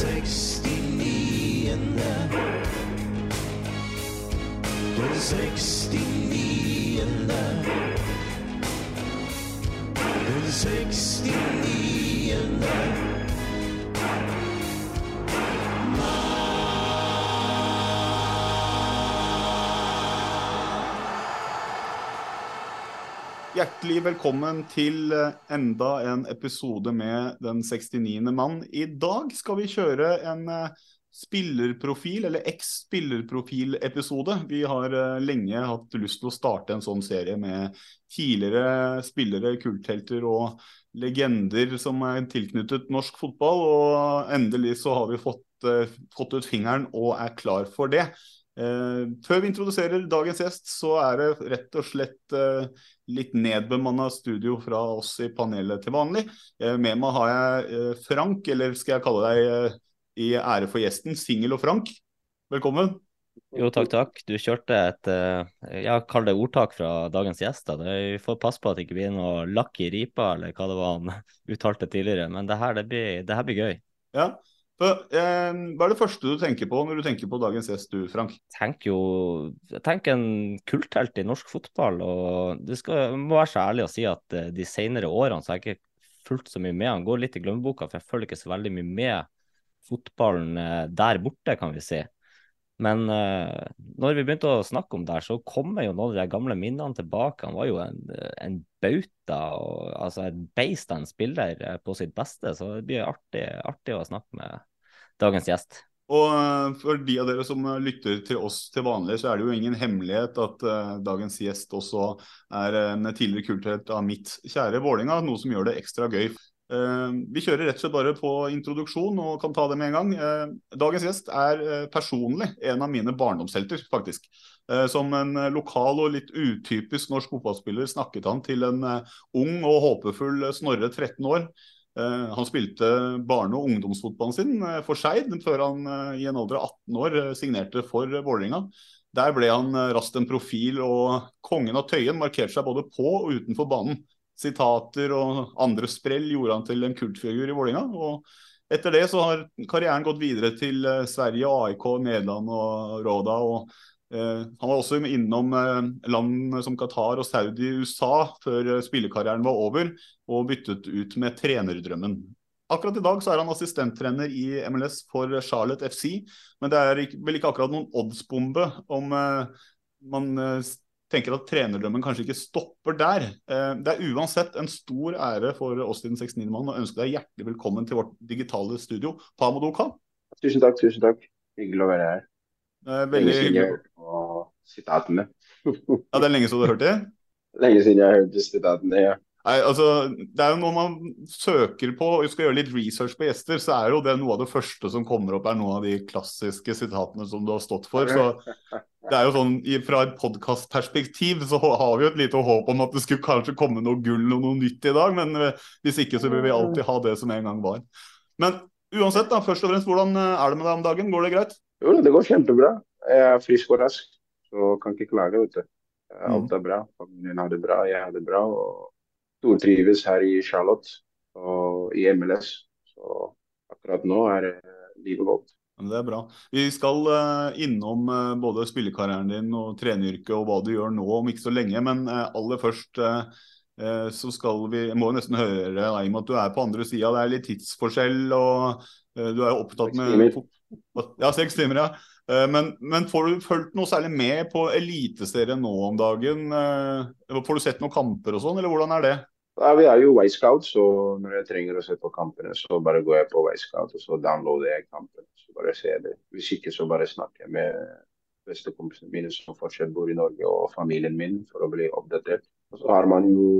69. Den 69. Den 69. Hjertelig velkommen til eh, enda en episode med Den 69. mann. I dag skal vi kjøre en eh, spillerprofil, eller eks-spillerprofil-episode. Vi har eh, lenge hatt lyst til å starte en sånn serie med tidligere spillere, kulthelter og legender som er tilknyttet norsk fotball. Og endelig så har vi fått, fått ut fingeren og er klar for det. Før vi introduserer dagens gjest, så er det rett og slett litt nedbemanna studio fra oss i panelet til vanlig. Eh, med meg har jeg eh, Frank, eller skal jeg kalle deg eh, i ære for gjesten, Singel og Frank. Velkommen. Jo, takk, takk. Du kjørte et ja, kall det ordtak fra dagens gjester. Da. vi får passe på at det ikke blir noe lakk i ripa, eller hva det var han uttalte tidligere. Men det her, det blir, det her blir gøy. Ja. For, eh, hva er det første du tenker på når du tenker på dagens gjest, du, Frank? Tenk jo jeg tenker en kulthelt i norsk fotball. og det skal, må være så ærlig å si at eh, de senere årene så har jeg ikke fulgt så mye med. Han går litt i glemmeboka, for jeg følger ikke så veldig mye med fotballen eh, der borte, kan vi si. Men eh, når vi begynte å snakke om det her, så kommer jo noen av de gamle minnene tilbake. Han var jo en, en bauta, og, altså et beist av en spiller eh, på sitt beste. Så det blir artig, artig å snakke med dagens gjest. Og eh, for de av dere som eh, lytter til oss til vanlig, så er det jo ingen hemmelighet at uh, dagens gjest også er en tidligere kulthelt av mitt kjære Vålinga, noe som gjør det ekstra gøy. Uh, vi kjører rett og slett bare på introduksjon og kan ta det med en gang. Uh, dagens gjest er personlig en av mine barndomshelter, faktisk. som en lokal og litt utypisk norsk fotballspiller snakket han til en ung og håpefull Snorre 13 år. Uh, han spilte barne- og ungdomsfotballen sin uh, for Skeid før han uh, i en alder av 18 år signerte for Vålerenga. Der ble han raskt en profil, og kongen av Tøyen markerte seg både på og utenfor banen. Sitater og andre sprell gjorde han til en kultfigur i Vålerenga. Og etter det så har karrieren gått videre til Sverige, AIK, Nederland og Råda. og han var også innom land som Qatar og Saudi i USA før spillekarrieren var over, og byttet ut med trenerdrømmen. Akkurat i dag så er han assistenttrener i MLS for Charlotte FC, men det er vel ikke akkurat noen oddsbombe om man tenker at trenerdrømmen kanskje ikke stopper der. Det er uansett en stor ære for oss i den 69-mannen å ønske deg hjertelig velkommen til vårt digitale studio. Pamodoka. Tusen takk, tusen takk. Hyggelig å være her. Veldig hyggelig. Sitatene. ja, det er lenge siden du har hørt det? Lenge siden jeg har hørt sitatene, ja. Nei, altså, det er jo Når man søker på og skal gjøre litt research på gjester, så er jo det noe av det første som kommer opp, er noen av de klassiske sitatene som du har stått for. Så det er jo sånn, Fra et podkastperspektiv så har vi jo et lite håp om at det skulle kanskje komme noe gull og noe nytt i dag, men hvis ikke så vil vi alltid ha det som en gang var. Men uansett, da, først og fremst, hvordan er det med deg om dagen? Går det greit? Jo, det går kjempebra. Jeg er frisk og rask, så kan ikke klage. vet du. Alt er bra. Familien har det bra, jeg har det bra. og Stortrives her i Charlotte og i MLS. Så akkurat nå er livet godt. Det er bra. Vi skal innom både spillekarrieren din og treneryrket og hva du gjør nå om ikke så lenge. Men aller først, eh, så skal vi jeg må nesten høre deg med at du er på andre sida. Det er litt tidsforskjell, og eh, du er jo opptatt med Ja, seks timer, ja. Eh, Men, men får du fulgt noe særlig med på Eliteserien nå om dagen? Eh, Får du sett noen kamper og sånn, eller hvordan er det? Ja, vi er jo Wisecout, så når jeg trenger å se på kampene, så bare går jeg på Wisecout og så downloader jeg kampen. Så bare ser det. Hvis ikke så bare snakker jeg med bestekompisene mine som fortsatt bor i Norge, og familien min for å bli oppdatert. Og så har man jo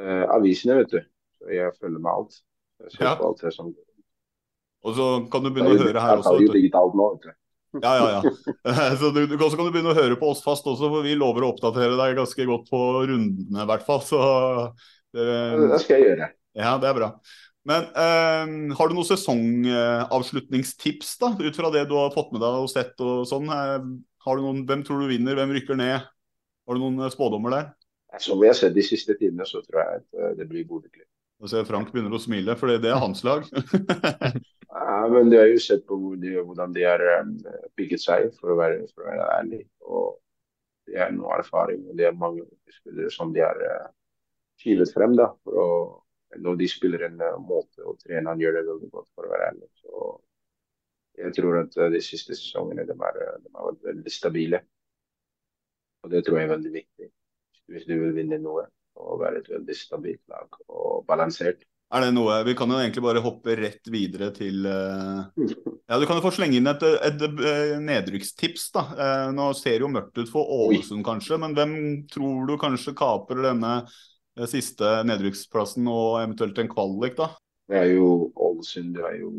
eh, avisene, vet du. Så jeg følger med alt. Jeg ser Ja. på alt det som Og så kan du begynne å høre her også. vet. Ja, ja, ja. Så du, du kan- kan du begynne å høre på oss fast også, for vi lover å oppdatere deg ganske godt på rundene, i hvert fall. Så dere- Det skal jeg gjøre. Ja, det er bra. Men eh, har du noen sesongavslutningstips, da, ut fra det du har fått med deg og sett og sånn? Eh, har du noen, hvem tror du vinner, hvem rykker ned? Har du noen eh, spådommer der? Som vi har sett de siste tidene, så tror jeg at eh, det blir Bodø-Glimt. Nå ser Frank begynner å smile, for det er hans lag. Ja, men du har jo sett på hvordan de har um, bygget seg, for å være, for å være ærlig. Og de har noe erfaring, og det er mange spillere som de har uh, kilet frem. da, for å, Når de spiller en uh, måte, og treneren gjør det veldig godt, for å være ærlig. Så jeg tror at uh, de siste sesongene de er, uh, de har vært veldig stabile. Og det tror jeg er veldig viktig hvis du vil vinne noe. Og være et veldig stabilt lag og balansert. Er det noe Vi kan jo egentlig bare hoppe rett videre til eh, Ja, Du kan jo få slenge inn et, et, et nedrykkstips. da. Eh, Nå ser jo mørkt ut for Ålesund, kanskje, men hvem tror du kanskje kaper denne eh, siste nedrykksplassen og eventuelt en kvalik, da? Det er jo Ålesund, det er jo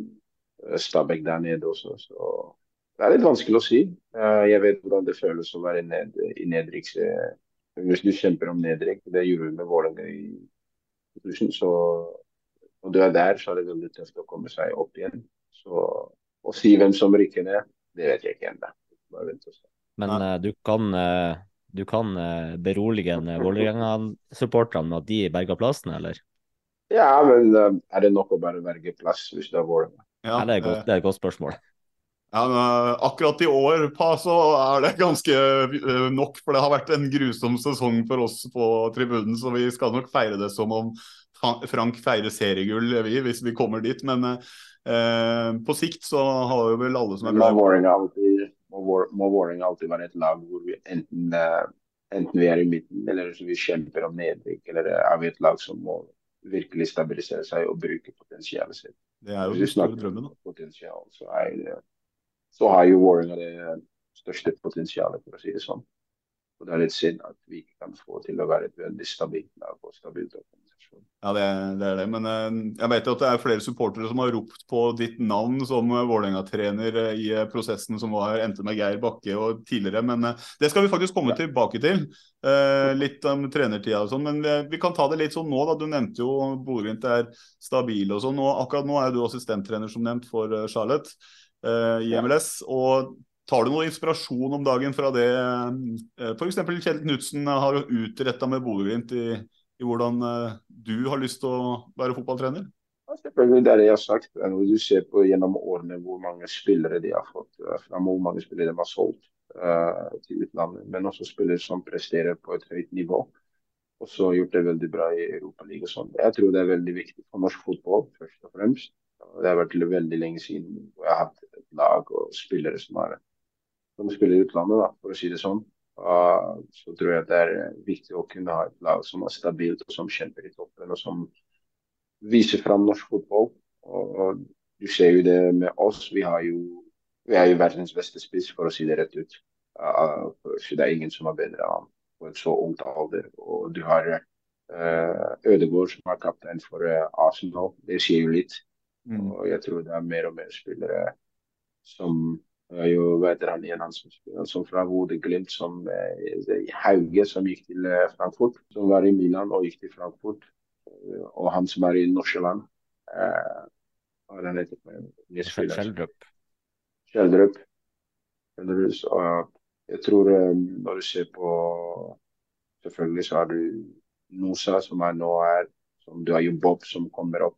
eh, Stabæk der nede også. Så det er litt vanskelig å si. Eh, Jeg vet hvordan det føles å være ned, i nedrykk. eh, Hvis du kjemper om nedrykk, det gjorde vi med Vålerenga i 2000, så når du er der, så er det veldig tøft å komme seg opp igjen. Så å si hvem som rykker ned, det vet jeg ikke ennå. Bare vent og se. Men uh, du kan, uh, du kan uh, berolige en, Vålerenga-supporterne med at de berga plassen, eller? Ja, men er det nok å bare berge plass hvis du er Vålerenga? Ja, Ja, det, er godt, det er et godt spørsmål. Ja, men, akkurat i år pa, så er det ganske nok, for det har vært en grusom sesong for oss på tribunen. Så vi skal nok feire det som om Frank feirer seriegull, vi, hvis vi kommer dit. Men eh, på sikt så har jo vel alle som er bra må Vålerenga alltid, må Vår- alltid være et lag hvor vi enten, eh, enten vi er i midten, eller så vi kjemper om nedrykk, eller er vi et lag som må virkelig stabilisere seg og bruke potensialet sitt. Det er jo den store drømmen. da. så, er det, så har jo Vålerenga det største potensialet, for å si det sånn. Og det er litt synd at vi ikke kan få til å være et veldig stabilt lag og stabilt organisasjon. Ja, det, det er det. Men eh, jeg vet at det er flere supportere som har ropt på ditt navn som Vålerenga-trener eh, i eh, prosessen som var endte med Geir Bakke og tidligere. Men det skal vi faktisk komme tilbake til. Litt om trenertida og sånn. Men vi, kan ta det litt sånn nå, da. Du nevnte jo Bodø-Glimt er stabile og sånn. Og akkurat nå er du assistenttrener, som nevnt, for Charlotte i MLS. Og Tar du noe inspirasjon om dagen fra det f.eks. Kjell Knutsen har utretta med Bodø-Glimt i, i hvordan eh, du har lyst til å være fotballtrener? Selvfølgelig, det er det jeg har sagt. Når du ser på gjennom årene hvor mange spillere de har fått fram, hvor mange spillere de har solgt uh, til utlandet, men også spillere som presterer på et høyt nivå. Og så gjort det veldig bra i Europaligaen sånn. Jeg tror det er veldig viktig for norsk fotball, først og fremst. Det har vært veldig lenge siden jeg har hatt et lag og spillere som, er, som spiller i utlandet, da, for å si det sånn. Uh, så tror jeg det er viktig å kunne ha et lag som er stabilt og som kjemper i toppen, og som viser fram norsk fotball. Og, og du ser jo det med oss. Vi, har jo, vi er jo verdens beste spiss, for å si det rett ut. Uh, så det er ingen som er bedre enn han på et så ungt alder. Og du har uh, Ødegaard som er kaptein for uh, Arsenal. Det sier jo litt. Mm. Og jeg tror det er mer og mer spillere som jo, hva heter han igjen, han som som fra Bodø-Glimt, som uh, Hauge, som gikk til uh, Frankfurt. Som var i Milan og gikk til Frankfurt. Uh, og han som er i? Jeg Skjeldrup. Kjeldrup. Kjeldrup, så, jeg tror når du ser på Selvfølgelig så har du Nosa, som er nå er som Du har jo Bob som kommer opp.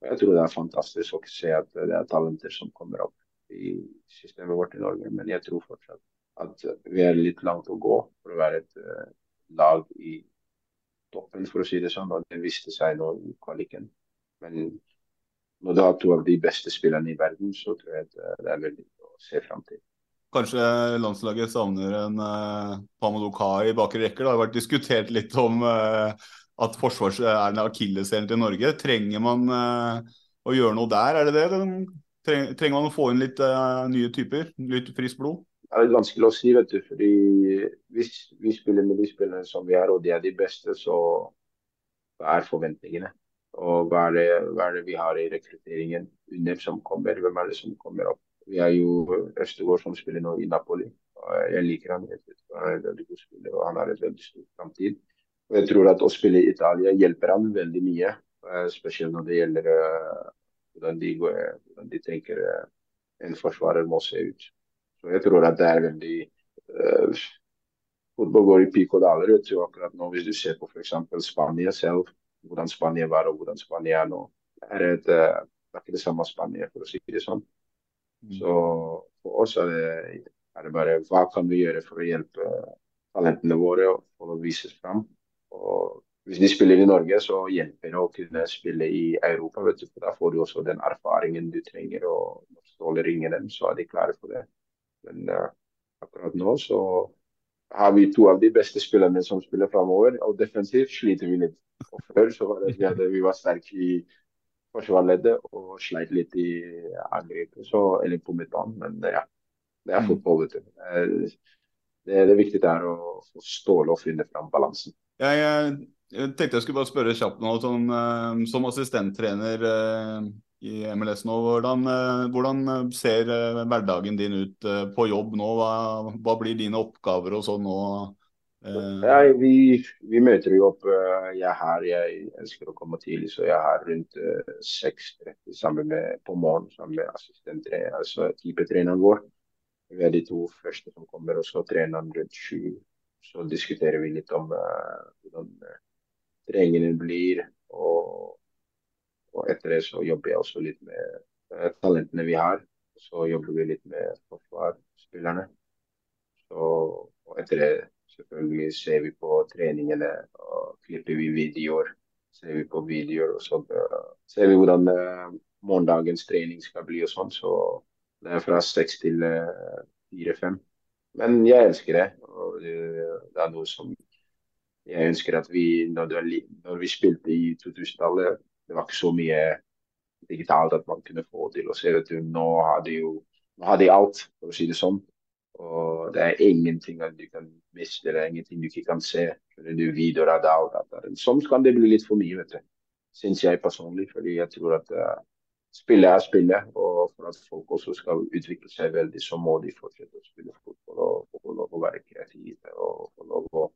Jeg tror det er fantastisk å se at det er talenter som kommer opp i systemet vårt i Norge. Men jeg tror fortsatt at vi er litt langt å gå for å være et uh, lag i toppen, for å si det sånn. Og det viste seg nå i kvaliken. Men når du har to av de beste spillerne i verden, så tror jeg det er veldig å se fram til. Kanskje landslaget savner en Pamadou Ka i bakre rekker. Det har vært diskutert litt om uh, at forsvars er en akilleshæl til Norge. Trenger man uh, å gjøre noe der, er det det? Trenger man å få inn litt uh, nye typer? Litt friskt blod? Det er vanskelig å si, vet du. fordi Hvis vi spiller med de spillerne som vi er, og de er de beste, så hva er forventningene? Og hva er, det, hva er det vi har i rekrutteringen? Under som kommer, hvem er det som kommer opp? Vi har jo Østegård som spiller nå i Napoli. Jeg liker han. helt Han er en veldig god spiller, og han har et veldig stort framtid. Jeg tror at å spille i Italia hjelper han veldig mye, eh, spesielt når det gjelder uh, hvordan, de går, hvordan, de tenker uh, en forsvarer må se ut. Så jeg tror at det er veldig uh, Fotball går i peak og daler. vet du, akkurat nå Hvis du ser på f.eks. Spania selv, hvordan Spania var og hvordan Spania er nå, er et, det er ikke det samme Spania, for å si det sånn. Mm. Så for oss er det, er det bare hva kan vi gjøre for å hjelpe talentene våre for å vises fram. Og hvis de spiller i Norge, så hjelper det å kunne spille i Europa. vet du, for Da får du også den erfaringen du trenger. og Når Ståle ringer dem, så er de klare for det. Men uh, akkurat nå så har vi to av de beste spillerne som spiller framover. Og defensivt sliter vi litt. Og før så var det at vi var sterke i forsvarsleddet og sleit litt i angrepet, eller på midtbanen. Men ja, det er mm. fotball, vet du. Det, det viktige er å få Ståle og finne fram balansen. Jeg, jeg, tenkte jeg skulle bare spørre kjapt nå, sånn, uh, som assistenttrener uh, i MLS nå, hvordan, uh, hvordan ser hverdagen din ut på jobb nå? Hva, hva, blir dine oppgaver og sånn nå? Ja, vi, vi, møter jo opp. Jeg er her, jeg ønsker å komme tidlig, så jeg er her rundt 6.30 sammen med på morgenen sammen med assistenttreneren, altså typetreneren vår. Vi er de to første som kommer, og så treneren rundt sju så diskuterer vi litt om uh, hvordan treningene blir. Og, og, etter det så jobber jeg også litt med uh, talentene vi har. Så jobber vi litt med forsvarsspillerne. Så, og etter det selvfølgelig ser vi på treningene og klipper vi videoer. Ser vi på videoer, og så ser vi hvordan morgendagens trening skal bli og sånn. Så det er fra seks til fire-fem. Men jeg elsker det. og det, det er noe som jeg ønsker at vi Når, det, når vi spilte i 2000-tallet, det var ikke så mye digitalt at man kunne få til å se. Vet du, nå har de jo nå har de alt, for å si det sånn. Og det er ingenting du kan miste, det er ingenting du ikke kan se. Du videoer av det, Sånn kan det bli litt for mye, vet du. Syns jeg personlig. Fordi jeg tror at uh, spillet er spillet. Og for at folk også skal utvikle seg veldig, så må de fortsette å spille fotball og få lov å være kreative og få lov å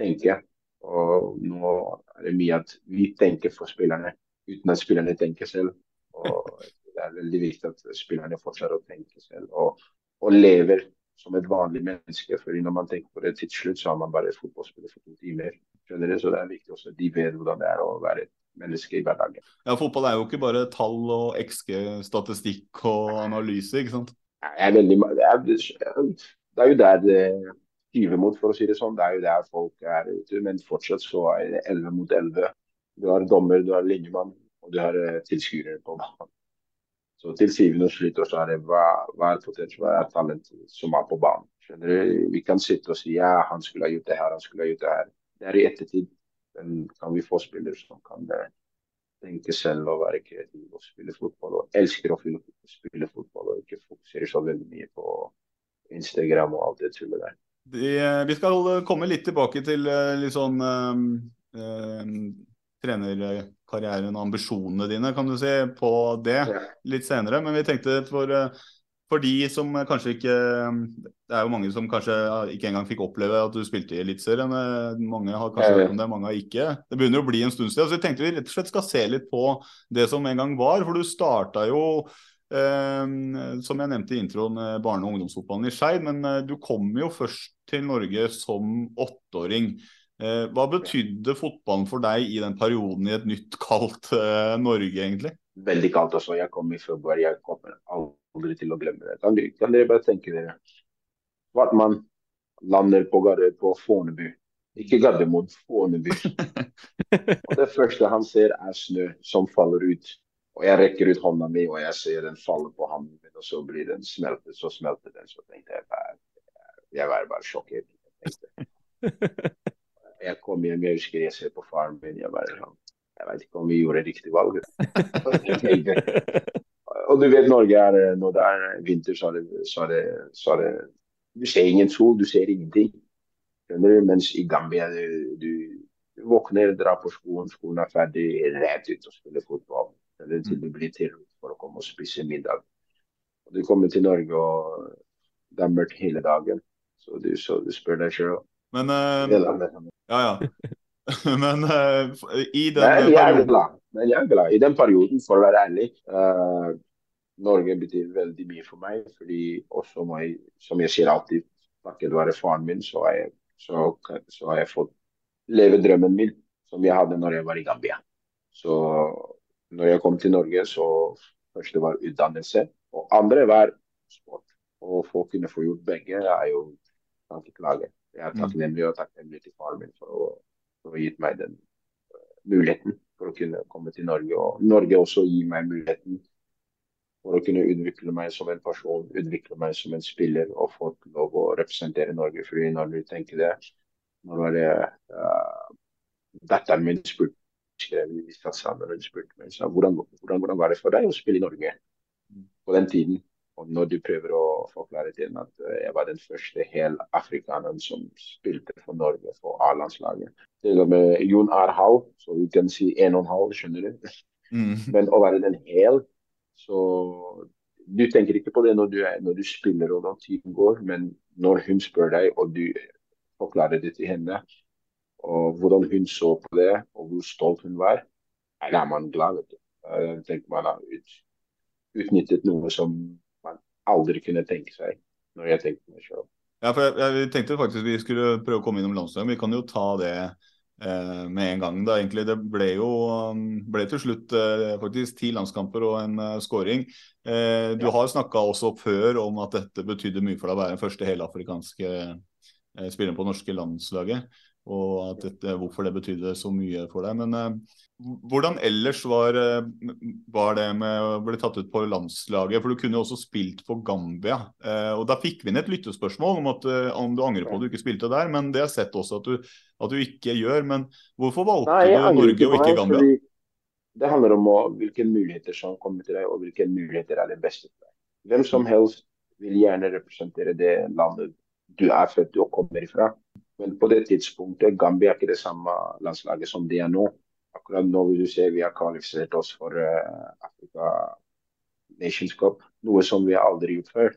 tenke. Og nå er det mye at vi tenker for spillerne, uten at spillerne tenker selv. Og det er veldig viktig at spillerne fortsetter å tenke selv og, og lever som et vanlig menneske. For når man tenker på det til slutt, så har man bare fotballspiller for to timer. Skjønner du? Så det er viktig også at de vet hvordan det er å være et menneske i hverdagen. Ja, Fotball er jo ikke bare tall og XG-statistikk og analyse, ikke sant? Jeg er veldig, det, er, det er jo der det tyver mot, for å si det sånn. Det er jo der folk er ute. Men fortsatt så er det 11 mot 11. Du har dommer, du har linjemann, og du har uh, tilskuere på banen. Så til syvende og slutt så er det hva, hva er potensielt, hva er talent som er på banen. Vi kan sitte og si ja, han skulle ha gjort det her, han skulle ha gjort det her. Det er i ettertid men kan vi få spillere som kan eh, tenke selv og være kreative og spille fotball. Og elsker å spille fotball og ikke fokusere så veldig mye på Instagram og alt det tullet der. De, vi skal komme litt tilbake til eh, litt sånn um, um, trenerkarrieren og ambisjonene dine, kan du si, på det litt senere. Men vi tenkte for for de som kanskje ikke Det er jo mange som kanskje ikke engang fikk oppleve at du spilte i Eliteserien. Mange har kanskje hørt om det, mange har ikke. Det begynner å bli en stund siden. Så vi tenkte vi rett og slett skal se litt på det som en gang var. For du starta jo Eh, som jeg nevnte i introen, eh, barne- og ungdomsfotballen i Skeid. Men eh, du kom jo først til Norge som åtteåring. Eh, hva betydde fotballen for deg i den perioden i et nytt, kaldt eh, Norge, egentlig? Veldig kaldt også. Jeg kom i februar. Jeg kommer aldri til å glemme det. Kan, kan dere bare tenke dere Svart man lander på, på Fornebu. Ikke Gardermoen, Fornebu. og det første han ser, er snø som faller ut. Og jeg rekker ut hånda mi, og jeg ser den falle på hånden min, og så blir den smeltet. Så smelter den. Så tenkte jeg bare Jeg var bare sjokkert. Jeg kom hjem, jeg husker jeg ser på faren min. Jeg bare sånn Jeg vet ikke om vi gjorde riktig valg. og du vet Norge er når det er vinter, så er det, så er det, så er det Du ser ingen sol, du ser ingenting. Skjønner du? Mens i Gambia du, du, du våkner, drar på skolen, skolen er ferdig, rett ut og spiller fotball. Eller til du blir tilbudt for å komme og spise middag. Og Du kommer til Norge, og det er mørkt hele dagen. Så du, så du spør deg sjøl. Men uh, Ja, ja. Men uh, i den Nei, jeg er glad. Men jeg er glad. I den perioden, for å være ærlig uh, Norge betyr veldig mye for meg. fordi også meg, som jeg sier alltid, takket være faren min, så har, jeg, så, så har jeg fått leve drømmen min som jeg hadde når jeg var i Gambia. Så når jeg kom til Norge, så første var utdannelse, og andre var sport. Og få kunne få gjort begge er jo kan klage. Jeg er takknemlig og takknemlig til faren min for å, for å gitt meg den uh, muligheten for å kunne komme til Norge. Og Norge også gir meg muligheten for å kunne utvikle meg som en person, utvikle meg som en spiller og få lov å representere Norge. Fordi når du tenker det, når var det uh, datteren min spurte vi satt sammen og spurte meg hvordan, hvordan, hvordan var det for deg å spille i Norge på den tiden. Og når du prøver å forklare til henne at jeg var den første helafrikaneren som spilte for Norge for A-landslaget. Til og med Jon halv, så vi kan si en og en halv, skjønner du. Mm. Men å være den hel, så Du tenker ikke på det når du, er, når du spiller og når tiden går, men når hun spør deg, og du forklarer det til henne, og hvordan hun så på det, og hvor stolt hun var, da er man glad. vet du. Jeg tenker man har ut, utnyttet noe som man aldri kunne tenke seg når jeg tenkte meg selv. Ja, for jeg, jeg, tenkte faktisk vi skulle prøve å komme innom landslaget. Vi kan jo ta det eh, med en gang. da egentlig. Det ble jo um, ble til slutt eh, faktisk ti landskamper og en eh, scoring. Eh, du ja. har snakka også før om at dette betydde mye for deg å være den første helafrikanske eh, spilleren på norske landslaget og dette, hvorfor det betydde så mye for deg. Men eh, hvordan ellers var, uh, var, det med å bli tatt ut på landslaget? For du kunne jo også spilt for Gambia. Eh, og Da fikk vi inn et lyttespørsmål om, at, om du angrer på at du ikke spilte der, men det har jeg sett også at du, at du ikke gjør. Men hvorfor valgte Nei, du Norge og ikke Gambia? Det handler om hvilke muligheter som kommer til deg, og hvilke muligheter er det beste for deg. Hvem som helst vil gjerne representere det landet du er født og kommer ifra. Men på det tidspunktet Gambia er ikke det samme landslaget som det er nå. Akkurat nå vil du se vi har kvalifisert oss for uh, Afrika Nations Cup, noe som vi har aldri gjort før.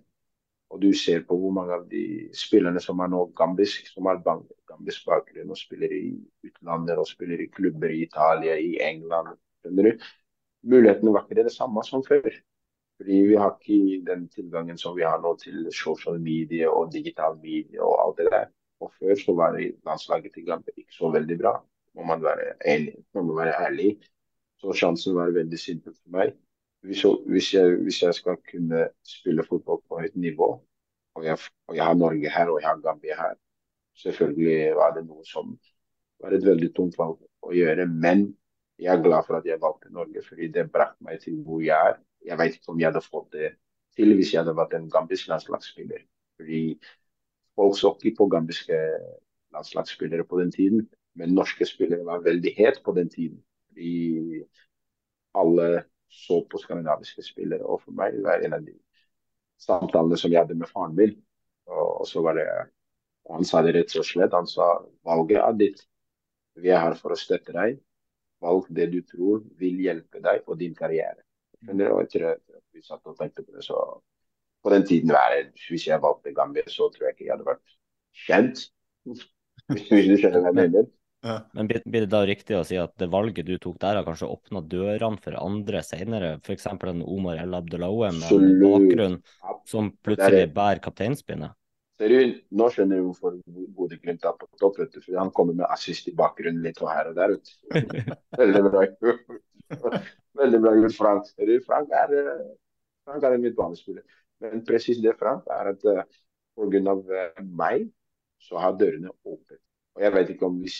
Og du ser på hvor mange av de spillerne som er nå gambisk, som har gambisk bakgrunn og spiller i utlandet og spiller i klubber i Italia, i England. Du? Mulighetene var ikke det, det samme som før. Fordi vi har ikke den tilgangen som vi har nå til social media og digital media og alt det der. Og før så var landslaget til Gambia ikke så veldig bra, må man være. Man må være ærlig. Så sjansen var veldig simpel for meg. Hvis, hvis, jeg, hvis, jeg, skal kunne spille fotball på høyt nivå, og jeg, og jeg, har Norge her og jeg har Gambia her, selvfølgelig var det noe som var et veldig tungt valg å gjøre. Men jeg er glad for at jeg valgte Norge, fordi det brakte meg til hvor jeg er. Jeg vet ikke om jeg hadde fått det til hvis jeg hadde vært en gambisk landslagsspiller. Fordi Ikke på gambiske landslagsspillere på den tiden, men norske spillere var veldig het på den tiden. Vi alle så på skandinaviske spillere. Og for meg var en av de samtalene som jeg hadde med faren min. Og, så var det Han sa det rett og slett. Han sa valget er ditt. Vi er her for å støtte deg. Valg det du tror vil hjelpe deg og din karriere. Men det var etter at vi satt og tenkte på det, så på den tiden være, Hvis jeg valgte Gambia, så tror jeg ikke jeg hadde vært kjent. Hvis du skjønner hva jeg mener. Ja. Men blir det da riktig å si at det valget du tok der, har kanskje åpna dørene for andre senere? F.eks. en Omar El Abdelaoue med en bakgrunn som plutselig bærer kapteinspinnet? Ser du, Nå skjønner du hvorfor Bodø-Glimt er på topp. vet du, for Han kommer med assist i bakgrunnen litt og her og der. Veldig bra Veldig bra gjort, Frank. Frank er, eh, Frank er en midtbanespiller. Men presis det, Frank, er at uh, pga. Uh, meg så har dørene åpnet. Og jeg vet ikke om vi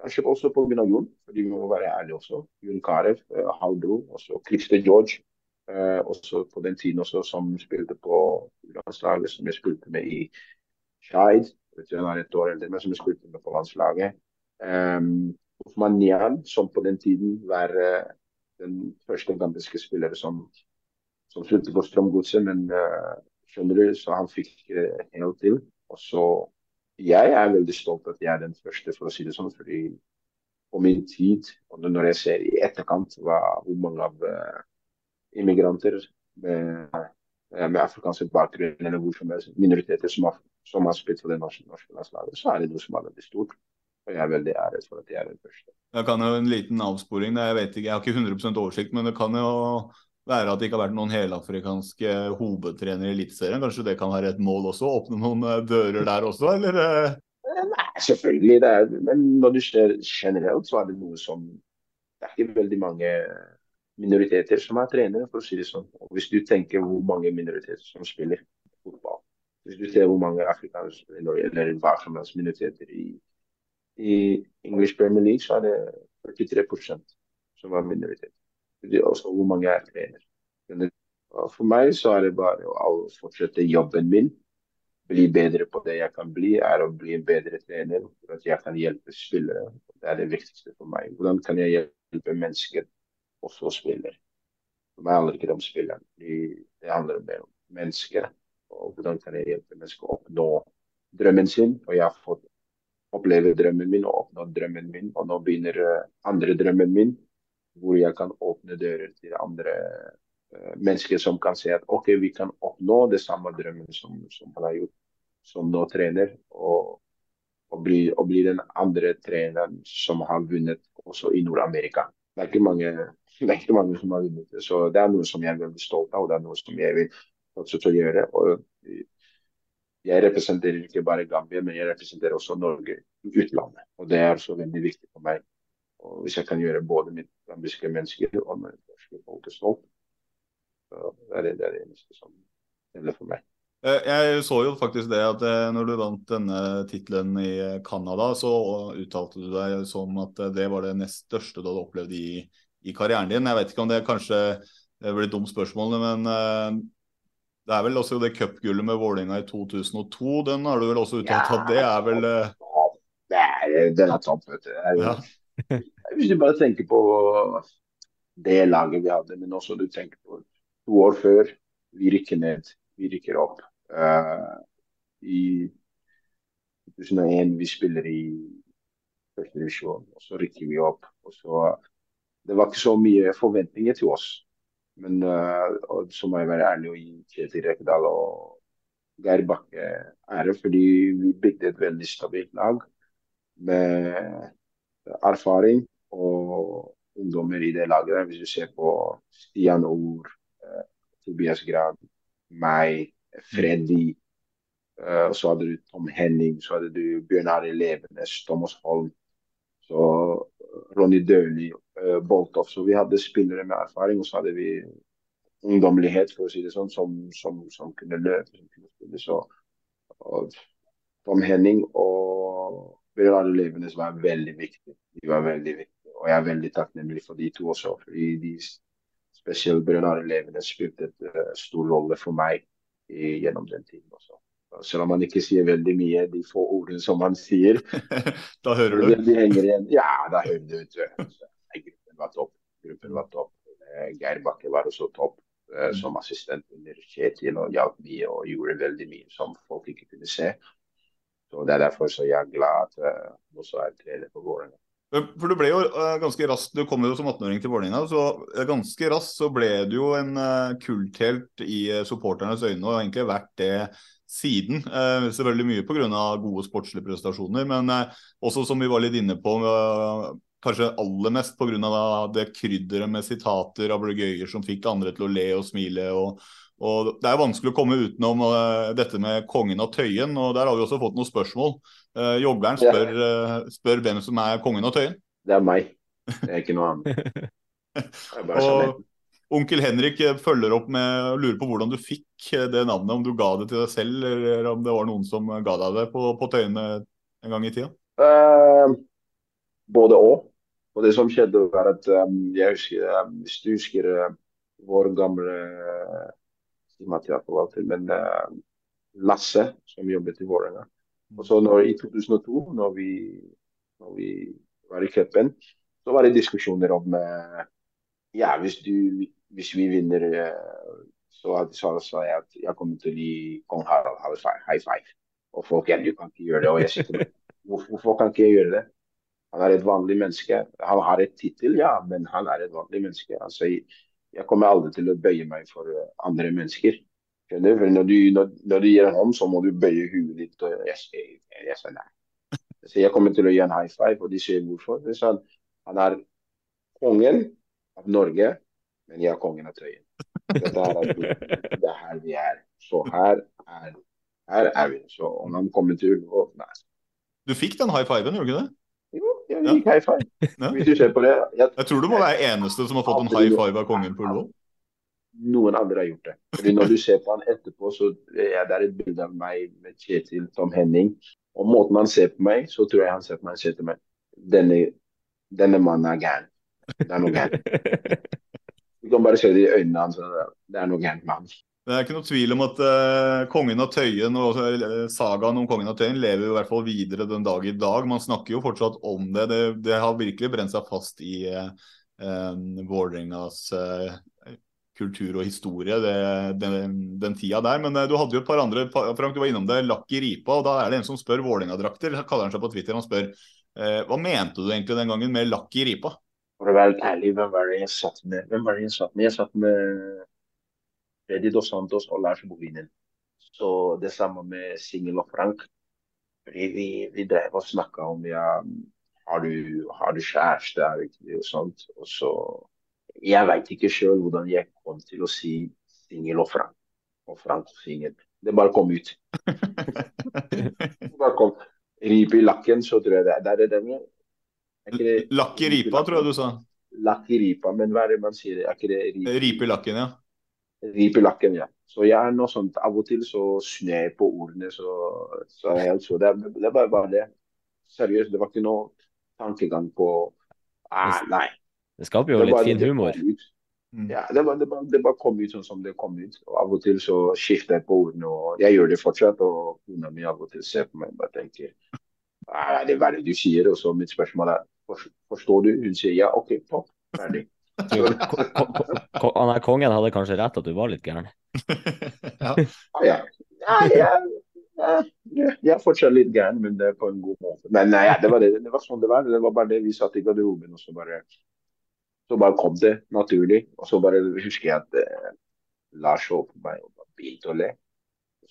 Kanskje også pga. Jon, fordi vi må være ærlige også. Jon Carew, uh, Haldro, også Christer George. Uh, også på den tiden også som spilte på landslaget, som jeg spilte med i Skeid. Som jeg spilte med på landslaget. Um, Osman Nian, som på den tiden var uh, den første gambiske spilleren som, som spilte på Strømgodset, men uh, skjønner du, så han fikk uh, helt til. Og så Jeg er veldig stolt at jeg er den første, for å si det sånn. fordi på min tid, og når jeg ser i etterkant hva, hvor mange av uh, immigranter med, med afrikansk bakgrunn eller hvor som helst, minoriteter som har, som har spilt for det norske, norske landslaget, så er det noe som er veldig stort. Og jeg er veldig æret for at jeg er den første. Jeg kan jo En liten avsporing. Jeg vet ikke, jeg har ikke 100% oversikt, men det kan jo være at det ikke har vært noen helafrikanske hovedtrenere i Eliteserien. Kanskje det kan være et mål også? Åpne noen eh, dører der også, eller? Eh, nei, selvfølgelig. Er, men når du ser generelt, så er det noe som Det er ikke veldig mange minoriteter som er trenere, for å si det sånn. Og hvis du tenker hvor mange minoriteter som spiller fotball, hvis du ser hvor mange afrikanske eller hva som helst minoriteter i i English Premier League så er det 43% som er minoritet. Også hvor mange er trener. For meg så er det bare å fortsette jobben min. Bli bedre på det jeg kan bli, er å bli en bedre trener. For at jeg kan hjelpe spillere. Det er det viktigste for meg. Hvordan kan jeg hjelpe mennesker, også spillere? For meg handler det ikke om spilleren. Det handler mer om mennesker. Og hvordan kan jeg hjelpe mennesker å oppnå drømmen sin? Og jeg har fått oppleve drømmen min og oppnå drømmen min. Og nå begynner uh, andre drømmen min, hvor jeg kan åpne dører til andre uh, mennesker som kan si at OK, vi kan oppnå det samme drømmen som, som han har gjort, som nå trener. Og, og, bli, og bli den andre treneren som har vunnet også i Nord-Amerika. Det det er ikke mange som har vunnet. Så det er noe som jeg er veldig stolt av, og det er noe som jeg vil fortsette å gjøre. Og jeg representerer ikke bare Gambia, men jeg representerer også Norge i utlandet. Og det er så veldig viktig for meg. Og hvis jeg kan gjøre både mitt gambiske mennesker og mitt norske folk stolt, så er det det, er det eneste som gjelder for meg. Eh, jeg så jo faktisk det at eh, når du vant denne tittelen i Canada, så uttalte du deg som at det var det nest største du hadde opplevd i, i karrieren din. Jeg vet ikke om det kanskje blir et dumt spørsmål, men eh, det er vel også det cupgullet med Vålerenga i 2002. Den har du vel også uttalt ja, at det er vel Nei, den er tatt, vet du. Ja. Hvis du bare tenker på det laget vi hadde, men også du tenker på to år før. Vi rykker ned, vi rykker opp. Uh, I 2001 vi spiller i første divisjon, og så rykker vi opp. Og så, det var ikke så mye forventninger til oss. Men uh, så må jeg være ærlig og gi Kjetil Rekdal og Geir Bakke ære, fordi vi bygde et veldig stabilt lag med erfaring og ungdommer i det laget. Hvis du ser på Stian Ord, eh, Tobias Gran, meg, Freddy. Eh, og så hadde du Tom Henning, så hadde du Bjørn Arild Levenes, Thomas Holm. Så Ronny Døhli, eh, Boltoff. Så vi hadde spillere med erfaring, og så hadde vi ungdommelighet, for å si det sånn, som, som, som kunne løpe. Som kunne spille. Så og Tom Henning og Bjørn Levenes var veldig viktige. De var veldig viktige. Og jeg er veldig takknemlig for de to også. fordi de spesielt Bjørn Levenes spilte en uh, stor rolle for meg i, gjennom den tiden også. Selv om man ikke sier veldig mye, de få ordene som man sier. da hører du? De henger igjen. Ja, da hører du. Gruppen var topp. Gruppen var topp. Eh, Geir Bakke var også topp eh, mm. som assistent under Kjetil og hjalp mye og gjorde veldig mye som folk ikke kunne se. Så Det er derfor så jeg er glad at uh, også er trener på Vålerenga. For du ble jo uh, ganske raskt, du kom jo som 18-åring til Vålerenga, så uh, ganske raskt så ble du jo en kulthelt i supporternes øyne og egentlig vært det siden. Eh, selvfølgelig mye pga. gode sportslige prestasjoner, men eh, også som vi var litt inne på, eh, kanskje aller mest pga. det krydderet med sitater, av ablegøyer som fikk andre til å le og smile. og, og Det er vanskelig å komme utenom uh, dette med kongen av Tøyen, og der har vi også fått noen spørsmål. Uh, Joggeren spør, uh, spør, hvem som er kongen av Tøyen. Det er meg, det er ikke noe annet. Og, Onkel Henrik følger opp med å lure på hvordan du fikk det navnet. Om du ga det til deg selv, eller om det var noen som ga deg det på, på Tøyen en gang i tida? Uh, både og. Og det som skjedde, var at um, jeg husker, um, hvis du husker uh, vår gamle uh, si materialforvalter, men uh, Lasse, som jobbet i Vålerenga. Og så når, i 2002, når vi, når vi var i cupen, så var det diskusjoner om uh, Ja, hvis, du, hvis vi vinner, uh, så sa jeg at jeg kommer til å gi kong Harald high five. Og folk ja, du kan ikke gjøre det. Og jeg sitter hvorfor kan ikke jeg gjøre det? Han er et vanlig menneske. Han har et tittel, ja, men han er et vanlig menneske. Altså, jeg, jeg kommer aldri til å bøye meg for uh, andre mennesker. For når du, når, når du gir en hånd, så må du bøye huet ditt. Og jeg, jeg, jeg, sa nei. Så jeg kommer til å gi en high five, og de sier hvorfor. Det er sånn, han er kongen av Norge, men jeg er kongen av Tøyen. Dette er, det er her vi er. Så her er, her er vi. Så om han kommer til Ullevål Nei. Du fikk den high fiven, gjorde du ikke det? Jeg gikk high five. Hvis du ser på det. Jeg, Jeg tror du må være eneste som har fått en high five av kongen på Ullevål. Noen andre har gjort det. Fordi Når du ser på han etterpå, så er det et bilde av meg med Kjetil Tom Henning. Og måten han ser på meg, så tror jeg han ser på meg og sier til meg denne, denne mannen er gæren. Det er noe gærent. Du kan bare se det i øynene hans. Det er noe gærent med han. Det er ikke noe tvil om at uh, kongen av Tøyen og uh, sagaen om kongen av Tøyen lever jo i hvert fall videre den dag i dag. Man snakker jo fortsatt om det. Det, det har virkelig brent seg fast i uh, Vålerengas kultur og historie det, den, den tida der. Men du hadde jo et par andre Frank, du var innom det. Lakk i ripa. og Da er det en som spør Vålerenga-drakter. Kaller han seg på Twitter. Han spør hva mente du egentlig den gangen med lakk i ripa? For å være helt ærlig, hvem var det jeg satt med? Hvem var det jeg satt med? Jeg satt med Freddy Dos Santos og Lars Bovinen. Så det samme med Singel og Frank. Vi, vi drev og snakka om ja, har du, har du kjæreste og sånt. Og så Jeg veit ikke sjøl hvordan jeg kom til å si Singel og Frank. Og Frank og Singel. Det bare kom ut. bare kom. Ripe i lakken, så tror jeg det, Der er det med. Lakk i ripa, tror jeg du sa. Lakk i ripa, men hva er det man sier? Er ikke det ripe? Ripe i lakken, ja. Ripe i lakken, ja. Så jeg er noe sånt, Av og til så snur jeg på ordene. så, så jeg helt så, det, det er bare, bare det. Seriøst, det var ikke noe tankegang på ah, Nei. Det skaper jo Det litt bare- fin humor. kom. Ja, det bare, det, bare, det bare kom ut sånn som det kom ut. Og Av og til så skifter jeg på ordene, og jeg gjør det fortsatt. Og kona mi av og til ser på meg og bare tenker ah, det er hva du sier? Og så mitt spørsmål er forstår du? Hun sier ja, OK, topp, ferdig. Han her kongen hadde kanskje rett at du var litt gæren. ja. ja. ja. Ja, jeg, er fortsatt litt gæren, men det er på en god måte. Men nei, det, var det, det var sånn det var. Det var bare det vi satt i garderoben, og så bare, så bare kom det naturlig. Og så bare husker jeg at eh, Lars så på meg og bare begynte å le.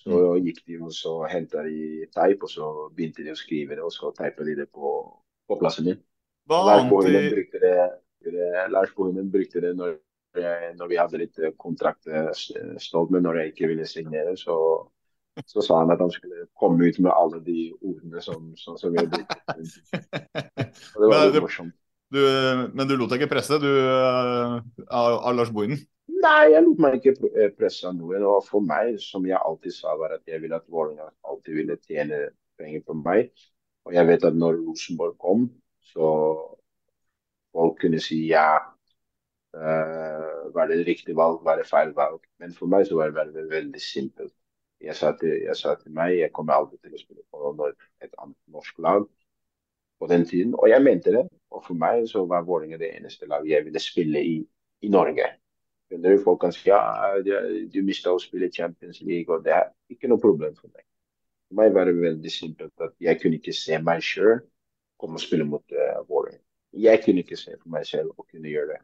Så gikk de og så henta de teip, og så begynte de å skrive det, og så teipet de det på, på plassen min. Hva annet brukte det, det Lars Bohinen brukte det når, når vi hadde litt eh, kontrakt eh, stått med når jeg ikke ville signere. Så, så sa han at han skulle komme ut med alle de ordene som, som, som jeg brukte. Og det var Men litt morsomt. du, Men du lot deg ikke presse, du, eh, av, Lars Bohinen? Nei, jeg lot meg ikke eh, presse av noen. Og for meg, som jeg alltid sa, var at jeg ville at Vålerenga alltid ville tjene penger på meg. Og jeg vet at når Rosenborg kom, så folk kunne si ja. Uh, var det riktig valg, var det feil valg? Men for meg så var det veldig, veldig simpelt. Jeg sa, til, jeg sa til meg jeg kommer aldri til å spille på et annet norsk lag på den tiden. Og jeg mente det. Og for meg så var Vålerenga det eneste laget jeg ville spille i i Norge. Folk kan si ja, du mista å spille Champions League, og det er ikke noe problem for meg. For meg var det veldig simpelt at jeg kunne ikke se meg sjøl komme og spille mot uh, Vålerenga. Jeg kunne ikke se for meg selv å kunne gjøre det.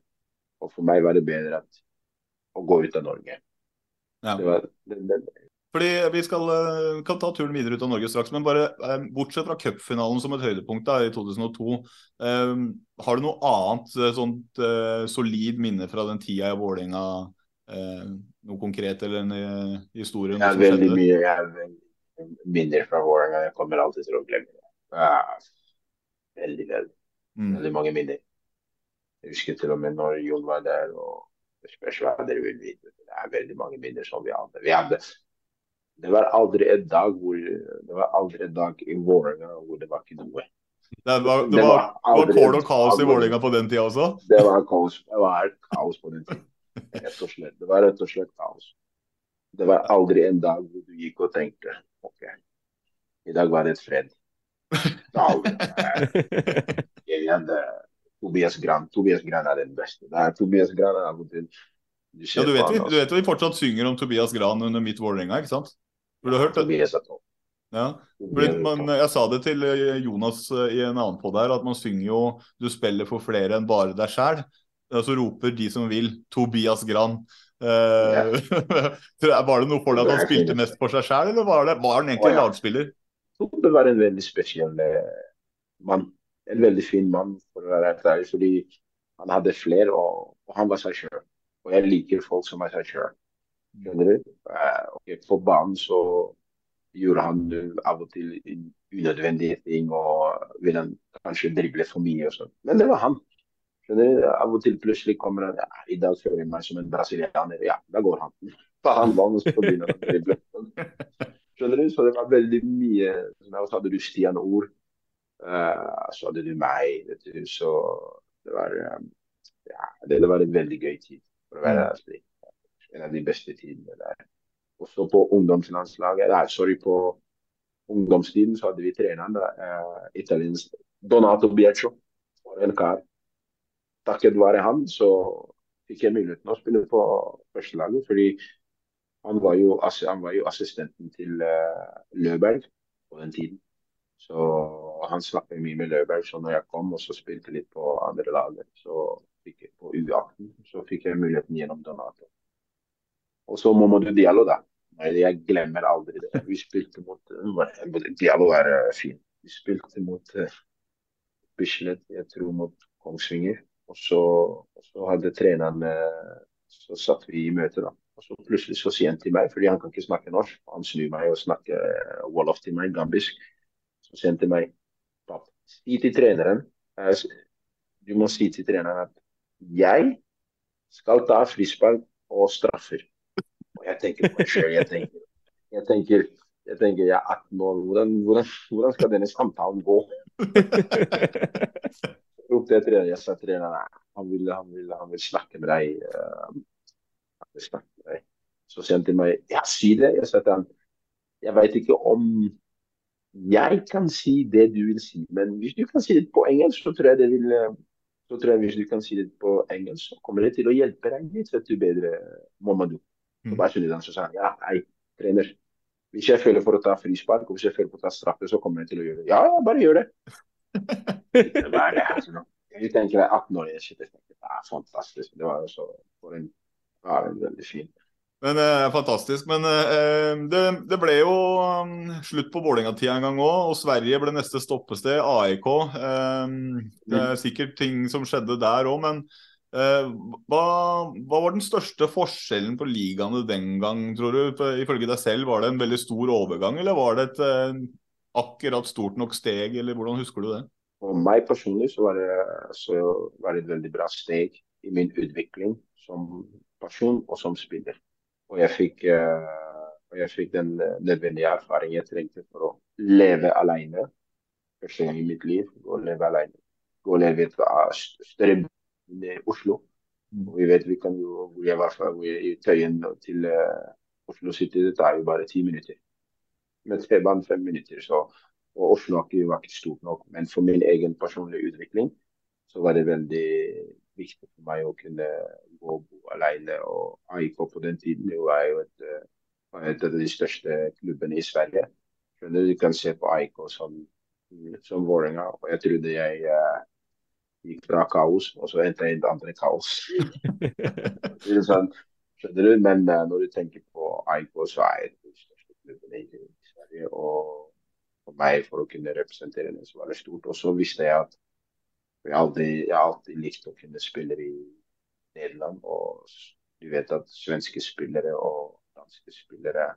Og for meg var det bedre at, å gå ut av Norge. Ja. Det var, det, det, Fordi Vi skal, eh, kan ta turen videre ut av Norge straks, men bare eh, bortsett fra cupfinalen som et høydepunkt da, i 2002, Um, har du noe annet eh, sånt uh, solid minne fra den tida i Vålerenga? Uh, noe konkret eller en uh, historie? noe veldig skjedde? mye jeg minner fra Vålerenga. Jeg kommer alltid til å glemme det. Ja, veldig, veldig. Mm. Veldig mange minner. Jeg husker til og med når Jon var der, og det spørs hva dere vil vite. Det er veldig mange minner som vi hadde. Vi hadde det var aldri en dag hvor det var aldri en dag i Vålerenga hvor det var ikke noe. Det var, det var, var kål og kaos i Vålerenga på den tida også? Det var kaos. Det var kaos på den tiden. Rett og slett. Det var rett og slett kaos. Det var aldri en dag hvor du gikk og tenkte OK, i dag var det et fred. Jeg, Tobias Gran Tobias Gran er den beste. Er Tobias Gran er til du Ja, du vet, vi, du vet vi fortsatt synger om Tobias Gran under mitt Vålerenga, ikke sant? For du har hørt det? Ja. Man, jeg sa det til eh, Jonas eh, i en annen podd her, at man synger jo 'Du spiller for flere enn bare deg sjæl'. Så roper de som vil 'Tobias Gran'. Eh, var det noe for deg at han spilte mest for seg sjæl, eller var, det, var han egentlig oh, ja. lagspiller? Tobbe var en veldig spesiell eh, mann. En veldig fin mann, for å være helt ærlig. Fordi han hadde flere, og, og han var seg sjøl. Og jeg liker folk som er seg sjøl. Skjønner du? Eh, På banen så gjorde han av og til unødvendige ting, og ville kanskje drible for mye og sånn. Men det var han. Skjønner du? Av og til plutselig kommer han ja, I dag føler jeg meg som en brasilianer. Ja, da går han. Faen, hva så begynner han å drible. Skjønner du? Så det var veldig mye Så hadde du Stian Ord. eh, så hadde du meg. Vet du. Så det var eh, ja, det, var en veldig gøy tid, for å være slik. En av de beste tidene der. Også på ungdomslandslaget. Nei, sorry, på ungdomstiden så hadde vi treneren, eh, italiensk Donato Biaccio. For en kar. Takket være han så fikk jeg muligheten å spille på førstelaget. fordi han var jo, han var jo assistenten til uh, Løberg på den tiden. Så han snakket mye med Løberg. Så når jeg kom og så spilte litt på andre laget, så fikk jeg på U18, så fikk jeg muligheten gjennom Donato. Og så Mamadou Diallo, da. Nei, Jeg glemmer aldri det. Vi spilte mot dialo Diallo er uh, fin. Vi spilte mot Bislett, jeg tror mot Kongsvinger. Og så, og så hadde treneren Så satt vi i møte, da. Og så plutselig så sier han til meg, fordi han kan ikke snakke norsk, han snur meg og snakker uh, wolof til meg, gambisk. Så sier han til meg si til treneren eh, Du må si til treneren at jeg skal ta frispark og straffer. Og jeg tenker på. Jeg tenker, jeg tenker jeg tenker jeg er 18 år, hvordan, hvordan, hvordan skal denne samtalen gå? Jeg treneren, jeg sa treneren han vil, han, vil, han vil snakke med deg. Uh. Så sier han til meg ja, si det. Jeg sa til han jeg vet ikke om jeg kan si det du vil si, men hvis du kan si det på engelsk, så tror jeg det vil eh, så tror jeg hvis du kan si det på engelsk, så kommer det til å hjelpe deg litt vet du, bedre, Mamadou. Så bare snudde han så sa han, ja, hei, trener. Hvis jeg føler for å ta frispark, og hvis jeg føler for å ta straffe, så kommer jeg til å gjøre det. Ja, ja, bare gjør det. Det var det. Jeg tenker jeg er 18 år, jeg sitter og tenker, det er fantastisk. Det var også for en, ja, en veldig fin. Men eh, Fantastisk. Men eh, det, det ble jo um, slutt på Vålerenga-tida en gang òg, og Sverige ble neste stoppested. AIK. Eh, det er sikkert ting som skjedde der òg, men hva, hva var den største forskjellen på ligaene den gang, tror du? Ifølge deg selv, var det en veldig stor overgang, eller var det et akkurat stort nok steg, eller hvordan husker du det? For meg personlig så var, det, så var det et veldig bra steg i min utvikling som person og som spiller. Og jeg fikk, eh, jeg fikk den eh, nødvendige erfaringen jeg trengte for å leve alene. Første gang i mitt liv. å leve alene. Gå og leve i et ah, st- større by enn Oslo. Og vi vet vi kan jo hvor jeg var fra, hvor jeg, i Tøyen til eh, Oslo City. Det tar jo bare ti minutter. Med T-banen fem minutter. Så, og Oslo var ikke, var ikke stort nok. Men for min egen personlige utvikling så var det veldig viktig for meg å kunne gå og bo alene. Og AIK på den tiden det var jo et, eh, et av de største klubbene i Sverige. Skjønner du, du kan se på AIK som, som Vålerenga. Og jeg trodde jeg uh, gikk fra kaos, og så endte jeg i det andre kaos. Det er sånn, skjønner du? Men uh, når du tenker på AIK, så er det den største klubben i i Sverige. Og for meg, for å kunne representere den, så var det stort. Og så visste jeg at jeg har jeg har alltid likt å kunne spille i Nederland. Og du vet at svenske spillere og danske spillere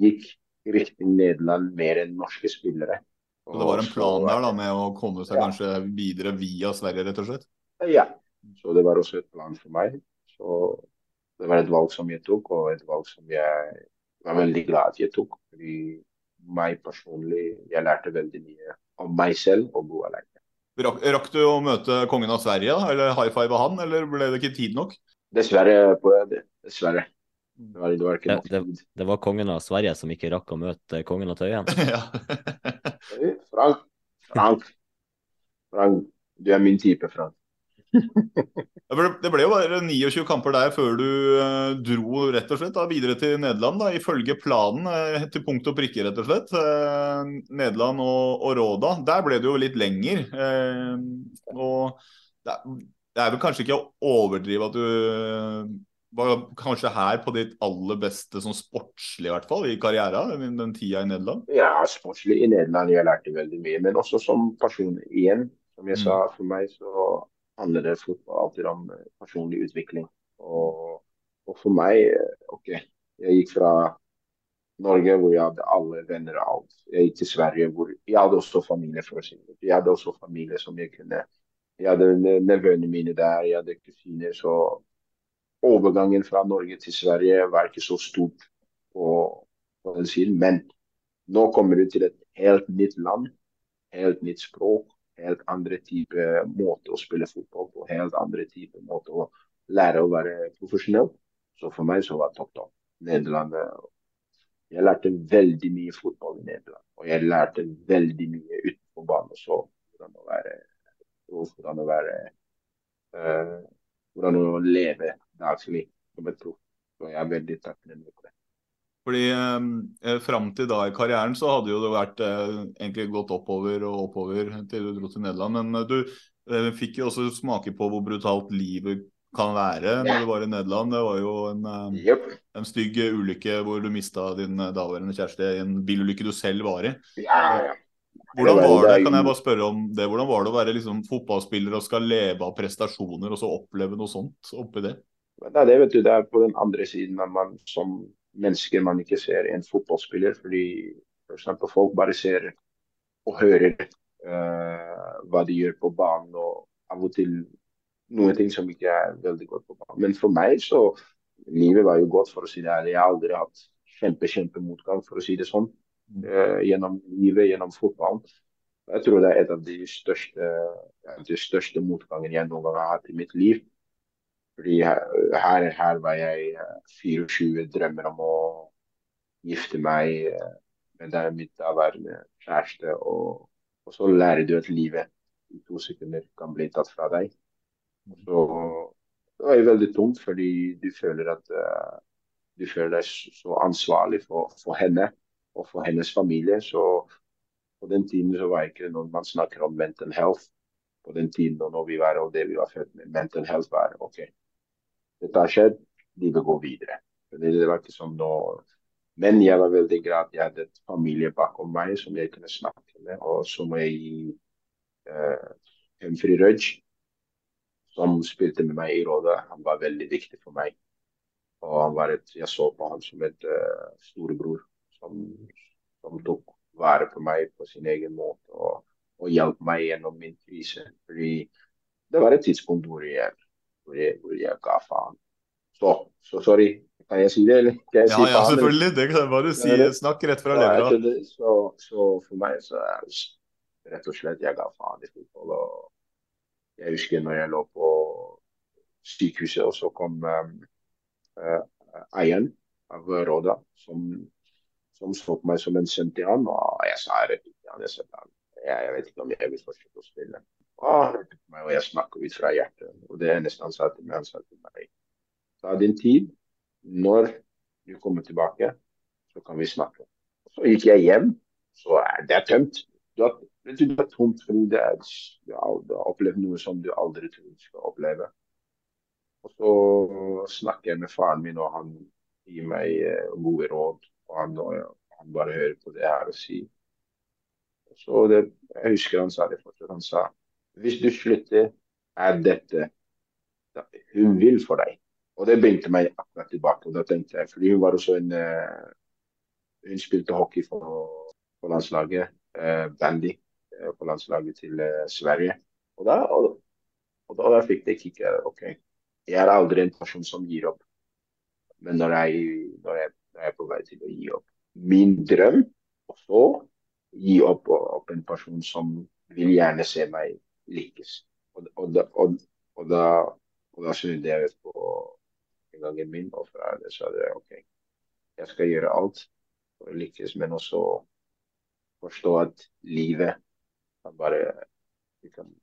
gikk i Nederland mer enn norske spillere. Så det var en plan der da med å komme seg Ja. kanskje videre via Sverige, rett og slett? Ja. Så det var også et plan for meg. Så det var et valg som jeg tok, og et valg som jeg var veldig glad at jeg tok. Fordi meg personlig, jeg lærte veldig mye om meg selv og bo alene. Rakk, rakk du å møte kongen av Sverige, da? Eller high five av han, eller ble det ikke tid nok? Dessverre. på. Dessverre. Det var, det var ikke Det, det, det var kongen av Sverige som ikke rakk å møte kongen av Tøyen. ja. Frank, Frank, Frank, du er min type, Frank. Det ble jo bare 29 kamper der før du eh, dro rett og slett da, videre til Nederland. da, Ifølge planen eh, til punkt og prikke, rett og slett. Eh, Nederland og, og Råda. Der ble det jo litt lenger. Og det er, det er vel kanskje ikke å overdrive at du var kanskje her på ditt aller beste som sportslig, i hvert fall, i karrieren, den, den tida i Nederland? Ja, sportslig i Nederland jeg lærte veldig mye, men også som person igjen. Som jeg Mm. sa, for meg så handler det alltid om eh, personlig utvikling. Og, og for meg, eh, OK, jeg gikk fra Norge hvor jeg hadde alle venner og alt. Jeg gikk til Sverige hvor jeg hadde også familie, for å si det. Jeg hadde også familie som jeg kunne Jeg hadde ne- nevøene mine der, jeg hadde kusiner. Så overgangen fra Norge til Sverige var ikke så stort på, på den siden. Men nå kommer du til et helt nytt land, helt nytt språk, helt andre type måte å spille fotball på, helt andre type måte å lære å være profesjonell. Så for meg så var det topp topp. Nederland Jeg lærte veldig mye fotball i Nederland. Og jeg lærte veldig mye utenfor banen også. Hvordan å være hvordan å være uh, Hvordan å leve daglig som et proff. Så jeg er veldig takknemlig. Fordi eh, Fram til da i karrieren så hadde jo det vært eh, egentlig gått oppover og oppover til du dro til Nederland. Men eh, du eh, fikk jo også smake på hvor brutalt livet kan være når du var i Nederland. Det var jo en, eh, Yep. en stygg ulykke hvor du mista din eh, daværende kjæreste i en bilulykke du selv var i. Ja, ja. Hvordan var- det kan jeg bare spørre om det, hvordan var det å være liksom fotballspiller og skal leve av prestasjoner og så oppleve noe sånt oppi det? Nei, det vet du, det er på den andre siden av man som mennesker man ikke ser en fotballspiller. Fordi for eksempel folk bare ser og hører uh, hva de gjør på banen, og av og til noen ting som ikke er veldig godt på banen. Men for meg så livet var jo godt, for å si det ærlig. Jeg har aldri hatt kjempe, kjempemotgang, for å si det sånn, Uh, gjennom livet, gjennom fotballen. Jeg tror det er et av de største, de største motgangene jeg noen gang har hatt i mitt liv. Fordi her, her, var jeg eh, 24, drømmer om å gifte meg eh, med deg, mitt daværende kjæreste. Og, og så lærer du at livet i to sekunder kan bli tatt fra deg. Så det var jo veldig tungt, fordi du føler at uh, du føler deg så ansvarlig for, for henne og for hennes familie. Så på den tiden så var ikke når man snakker om mental health. På den tiden og når vi var og det vi var født med, mental health var OK. Dette har skjedd, livet går videre. Det, var ikke som nå Men jeg var veldig glad jeg hadde et familie bakom meg som jeg kunne snakke med, og som jeg eh, Humphrey Rudge, som spilte med meg i Rådet. Han var veldig viktig for meg. Og han var et, jeg så på han som et uh, storebror som, som tok vare på meg på sin egen måte og, og hjalp meg gjennom min krise. Fordi det var et tidspunkt hvor jeg, hvor hvor jeg ga faen. Så, så sorry, kan jeg si det, eller? Jeg Ja, si ja, faen, eller? selvfølgelig. Det kan jeg bare si. Ja, Snakk rett fra Så, levra. så, så for meg så er det rett og slett jeg ga faen i fotball. Og jeg husker når jeg lå på sykehuset, og så kom um, uh, eieren av Råda, som, som så på meg som en sønn til han, og jeg sa rett ut til han, jeg, jeg vet ikke om jeg vil fortsette å spille. Meg, og jeg snakker ut fra hjertet. Og det eneste han sa til meg, han sa til meg Ta din tid. Når du kommer tilbake, så kan vi snakke. Så gikk jeg hjem, så er det tømt. Du har, du, er tomt fordi er, du, har, har opplevd noe som du aldri trodde du skal oppleve. Og så snakker jeg med faren min, og han gir meg eh, gode råd. Og han, han bare hører på det her og sier. Så det, jeg husker han sa det fortsatt. Han sa hvis du slutter, er dette Hun vil for deg. Og det bringte meg akkurat tilbake. og da tenkte jeg, fordi Hun var også en eh, Hun spilte hockey for, for landslaget, eh, bandy, eh, på landslaget til eh, Sverige. Og da, og, og da fikk det kicket. OK, jeg er aldri en person som gir opp. Men når jeg, når jeg, når jeg er på vei til å gi opp min drøm, og så gi opp, opp en person som vil gjerne se meg lykkes. Og, og, og, og, da, og da snudde jeg på inngangen min, og fra det sa jeg OK, jeg skal gjøre alt for å lykkes, men også forstå at livet kan bare kan,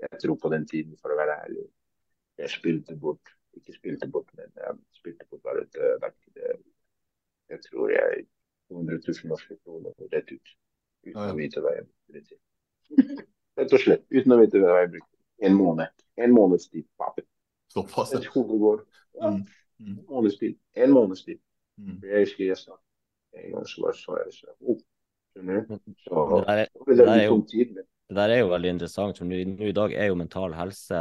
Jeg tror på den tiden, for å være ærlig. Jeg spilte bort Ikke spilte bort, men jeg spilte bort bare et verk, Jeg tror jeg 200 000 norske kroner rett ut. Uten å vite hva jeg det til. Rett og slett. Uten å vite hva jeg brukte. En måned. En måneds tid. Pape. Såpass. Et hovedgård. Ja. Mm. Mm. En måneds tid. En måneds tid. Mm. Jeg husker jeg sa en gang så var så jeg så, oh, Skjønner du? Så Det der, er- det ble det der er jo tid, men Det der er jo veldig interessant. for Nå nå i dag er jo mental helse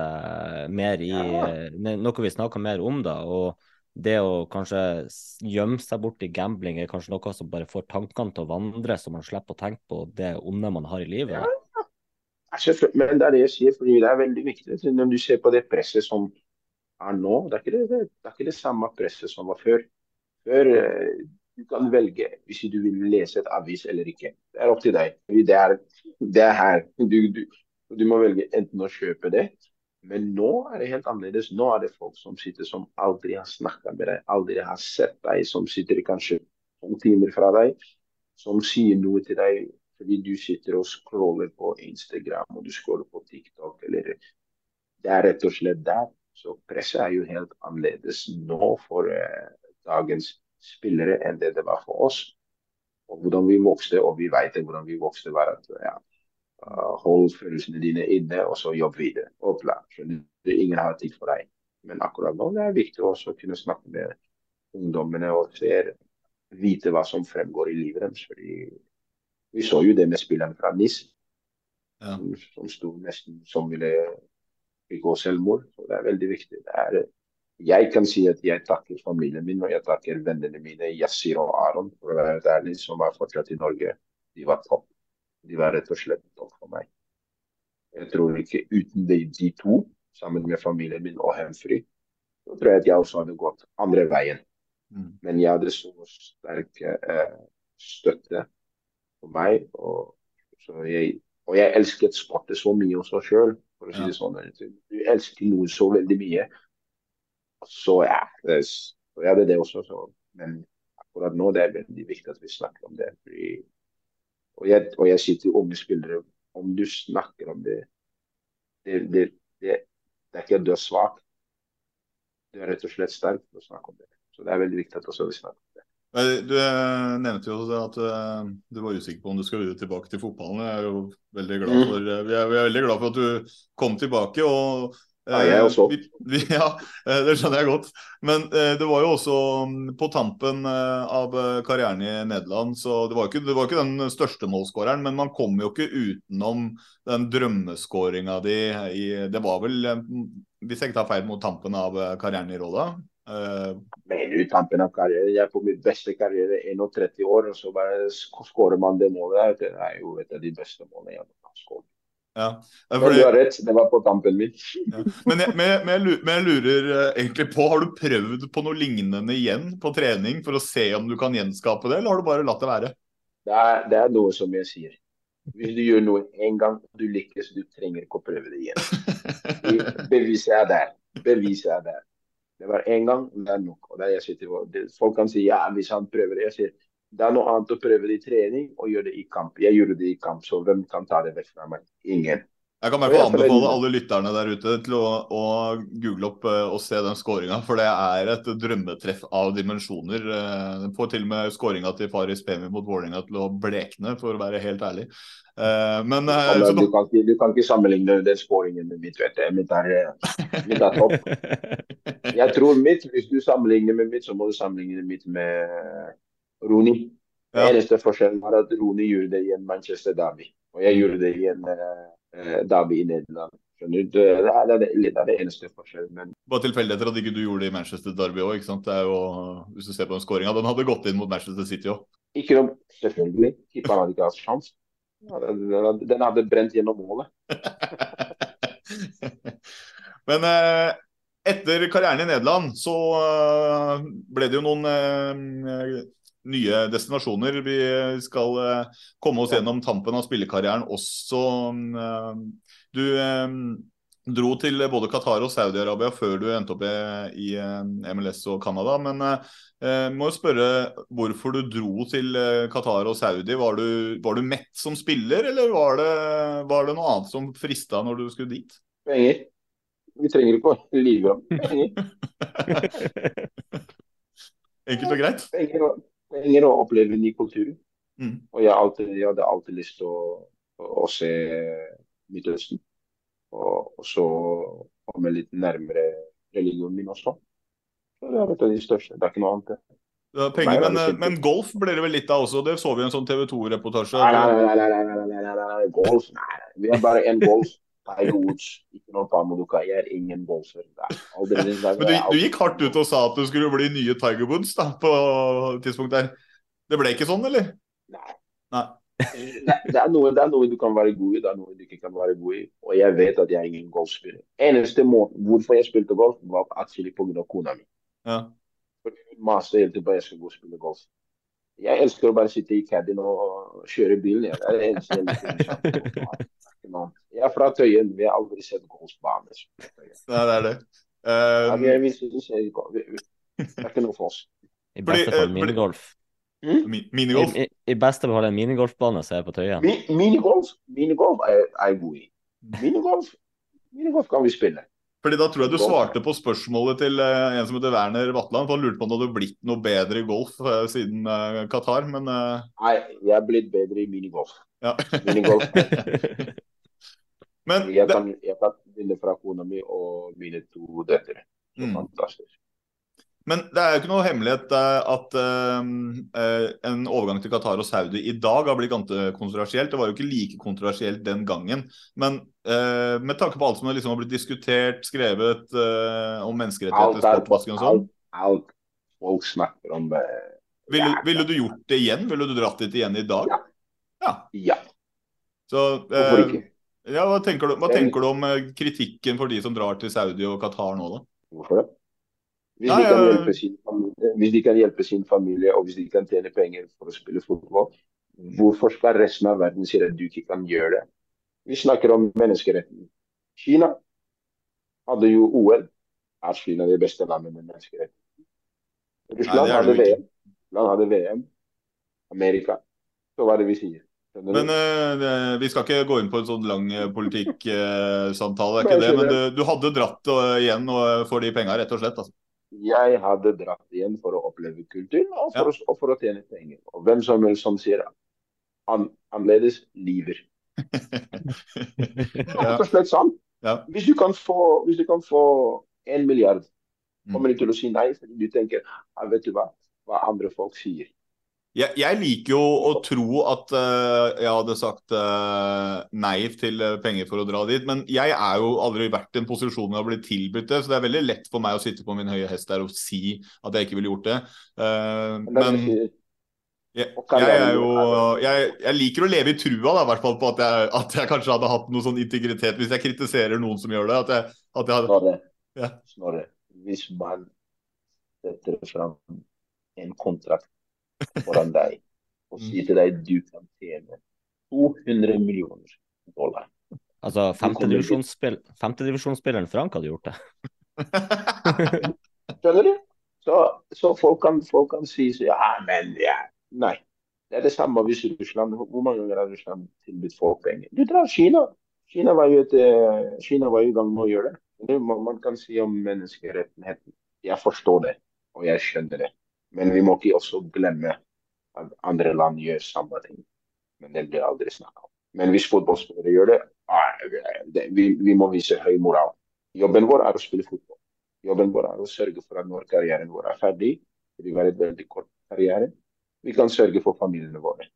mer i Ja. Noe vi snakker mer om, da. Og det å kanskje gjemme seg bort i gambling er kanskje noe som bare får tankene til å vandre, så man slipper å tenke på det onde man har i livet. Ja. Men det er det jeg sier, fordi det er veldig viktig. Når du ser på det presset som er nå, det er ikke det, det, er ikke det samme presset som var før. Før eh, du kan velge hvis du vil lese et avis eller ikke. Det er opp til deg. Det er, det er her. Du, du, du må velge enten å kjøpe det, men nå er det helt annerledes. Nå er det folk som sitter som aldri har snakka med deg, aldri har sett deg, som sitter kanskje to timer fra deg, som sier noe til deg fordi du sitter og scroller på Instagram og du scroller på TikTok. eller Det er rett og slett der. Så presset er jo helt annerledes nå for eh, dagens spillere enn det det var for oss. Og hvordan vi vokste, og vi vet hvordan vi vokste, var at ja, uh, hold følelsene dine inne, og så jobb videre. Skjønner? Ingen har tid for deg. Men akkurat nå det er viktig også å kunne snakke med ungdommene og vite hva som fremgår i livet deres. fordi vi så jo det med spilleren fra NIS, Ja. som, som sto nesten som ville begå selvmord. Så det er veldig viktig. Det er, jeg kan si at jeg takker familien min og jeg takker vennene mine, Yassir og Aron, for å være ærlig, som er fortsatt i Norge. De var topp. De var rett og slett topp for meg. Jeg tror ikke uten de, de to, sammen med familien min og Hemfry, så tror jeg at jeg også hadde gått andre veien. Mm. Men jeg hadde så sterk eh, støtte for meg. Og, så jeg, og jeg elsket sportet så mye også sjøl, for å si Ja. det sånn. Du elsker noe så veldig mye. Så ja, det, så jeg hadde det også. Så. Men akkurat nå det er veldig viktig at vi snakker om det. Fordi, og, jeg, og jeg sier til unge spillere, om du snakker om det Det, det, det, det er ikke at du er svak. Du er rett og slett sterk til å snakke om det. Så det er veldig viktig at også vi snakker det. Du eh, nevnte jo at eh, du var usikker på om du skulle tilbake til fotballen. Jeg er jo veldig glad Mm. for, eh, vi, er, vi er veldig glad for at du kom tilbake. og Ja, jeg også. Vi, vi, ja, det skjønner jeg godt. Men det var jo også mm, på tampen av karrieren i Nederland, så det var ikke, det var ikke den største målskåreren, men man kom jo ikke utenom den drømmeskåringa di i Det var vel, eh, hvis jeg ikke tar feil, mot tampen av karrieren i Råda? Eh, Men i tampen av karriere. jeg er på mitt beste karriere 31 år, og så bare skårer man det målet. Det er jo et av de beste målene jeg har skåret. ja. Fordi- du har rett, det var på tampen min. Ja. Men, jeg, men, jeg, men, jeg lurer, men jeg lurer eh, egentlig på, har du prøvd på noe lignende igjen på trening for å se om du kan gjenskape det, eller har du bare latt det være? Det er, det er noe som jeg sier. Hvis du gjør noe én gang, du lykkes, du trenger ikke å prøve det igjen. Beviset er der. Beviset er der. Det var én gang, og det er nok. Og der jeg sier til det, folk kan si ja, hvis han prøver det. Jeg sier det er noe annet å prøve det i trening og gjøre det i kamp. Jeg gjorde det i kamp, så hvem kan ta det vekk fra meg? Ingen. Jeg kan i hvert fall anbefale alle lytterne der ute til å, å google opp eh, og se den skåringa, for det er et drømmetreff av dimensjoner. Eh, får til og med skåringa til Faris Pemi mot Vålerenga til å blekne, for å være helt ærlig. Eh, Men så Du kan, ikke, du kan ikke sammenligne den skåringen med mitt. vet du. Mitt er, mitt er topp. Jeg tror mitt, Hvis du sammenligner med mitt, så må du sammenligne mitt med Roni. Ja. eneste forskjellen var at Roni gjorde det i en Manchester Derby, og jeg gjorde det i en eh, Derby i Nederland. Det er det, er det, det, er det eneste forskjellen. Men bare tilfeldigheter at ikke du gjorde det i Manchester Derby òg, hvis du ser på den skåringa, den hadde gått inn mot Manchester City òg. ikke noe Selvfølgelig. Keeperen hadde ikke hatt sjans. Den hadde brent gjennom målet. Men eh, etter karrieren i Nederland så eh, ble det jo noen eh, nye destinasjoner. Vi skal eh, komme oss gjennom tampen av spillekarrieren også. eh, Du eh, dro til både Qatar og Saudi-Arabia før du endte opp i, i MLS og Canada. Men jeg må jo spørre hvorfor du dro til Qatar og Saudi. Var du, var du mett som spiller, eller var det, var det noe annet som frista når du skulle dit? Penger. Vi trenger ikke å lyve om penger. Enkelt og greit? Penger trenger å oppleve ny kultur. Mm. Og jeg, alltid, jeg, hadde alltid lyst til å, å, å se Midtøsten. Og, og, så komme litt nærmere religionen min også. Så det er et av de største. Det er ikke noe annet. Penger, men, men, golf ble det vel litt av også? Det så vi i en sånn TV 2-reportasje. Nei, nei, nei, nei, nei, nei, nei, nei, golf, nei. Vi har bare én golf. Woods. Ikke noe Pamuduka. Jeg er ingen Bolser. Er. Men du, du gikk hardt ut og sa at du skulle bli nye Tiger Woods da, på tidspunkt der. Det ble ikke sånn, eller? Nei. Nei. Det, det, er noe, det er noe du kan være god i, det er noe du ikke kan være god i. Og jeg vet at jeg er ingen golfspiller. Eneste måten hvorfor jeg spilte golf, var pga. kona mi. Ja. Hun maste hele tiden på at jeg skulle gå og spille golf. Jeg elsker å bare sitte i caddien og kjøre bilen. Jeg. Er det eneste jeg liker. Jeg er fra Tøyen. Vi har aldri sett golfbane. Nei, det er det. Ja, Um, vi er- vi synes det er ikke noe for oss. I beste eh, fall minigolf. Mm? minigolf. I, i, I beste fall en minigolfbane som er på Tøyen. Mi, minigolf minigolf er er jeg god i. Minigolf minigolf kan vi spille. Fordi da tror jeg du svarte på spørsmålet til eh, en som heter Werner Vatland. For han lurte på om du hadde blitt noe bedre i golf eh, siden eh, Qatar, men Nei, jeg er blitt bedre i minigolf. ja. Minigolf. men Jeg kan, jeg kan fra kona mi og mine to døtre. Mm. Fantastisk. Men det er jo ikke noe hemmelighet eh, at eh, eh, en overgang til Qatar og Saudi i dag har blitt kontroversielt. Det var jo ikke like kontroversielt den gangen. Men med tanke på alt som liksom har blitt diskutert, skrevet om menneskerettigheter, sportsvasking og sånn, alt, folk snakker om det. ville, ville du gjort det igjen? Ville du dratt dit igjen i dag? Ja. Ja. Ja, Så, hvorfor eh, ikke? Ja, hva tenker du, hva tenker du om kritikken for de som drar til Saudi og Qatar nå, da? Hvorfor det? Hvis, de kan hjelpe sin familie, hvis de kan hjelpe sin familie, og hvis de kan tjene penger for å spille fotball, hvorfor skal resten av verden si at du ikke kan gjøre det? Vi snakker om menneskeretten. Kina hadde jo OL. Er Kina det beste landet med menneskeretten? Russland det hadde. VM. Land hadde VM. Amerika. Så hva er det vi sier? Men du? eh, vi skal ikke gå inn på en sånn lang eh, politikksamtale, det er ikke det. Men du, du hadde dratt uh, igjen for de penga, rett og slett. Altså. Jeg hadde dratt igjen for å oppleve kulturen og for, å, og for å tjene penger. Og hvem som helst som sier an, annerledes, lyver. Det er rett og slett sant. Ja. Hvis du kan få, hvis du kan få en milliard, Mm. kommer du til å si nei fordi du tenker ja, vet du hva, hva andre folk sier. Jeg, jeg liker jo å tro at uh, jeg hadde sagt uh, nei til eh, penger for å dra dit, men jeg er jo aldri vært i en posisjon hvor jeg har blitt tilbudt det, så det er veldig lett for meg å sitte på min høye hest der og si at jeg ikke ville gjort det. Uh, Men jeg jeg, er jo, jeg, jeg liker å leve i trua, da, i hvert fall på at jeg, at jeg kanskje hadde hatt noe sånn integritet hvis jeg kritiserer noen som gjør det. At jeg, at hadde, Snorre, Ja. Snorre, hvis man setter fram en kontrakt foran deg og sier til deg du kan tjene 200 millioner dollar Altså, femtedivisjonsspilleren femte Frank hadde gjort det. Skjønner du? Så, så folk, kan, folk kan si så, ja, men ja. Nei. Det er det samme hvis Russland Hvor mange ganger har Russland tilbudt folk penger? Du drar Kina. Kina var jo, et, eh, Kina var jo i gang med å gjøre det. det man, man kan si om menneskerettigheten. Jeg forstår det, og jeg skjønner det. Men vi må ikke også glemme at andre land gjør samme ting. Men det blir aldri snakka om. Men hvis fotballspillere gjør det, vi, vi må vise høy moral. Jobben vår er å spille fotball. Jobben vår er å sørge for at når karrieren vår er ferdig, det vil være en veldig kort karriere, vi kan sørge for familiene våre.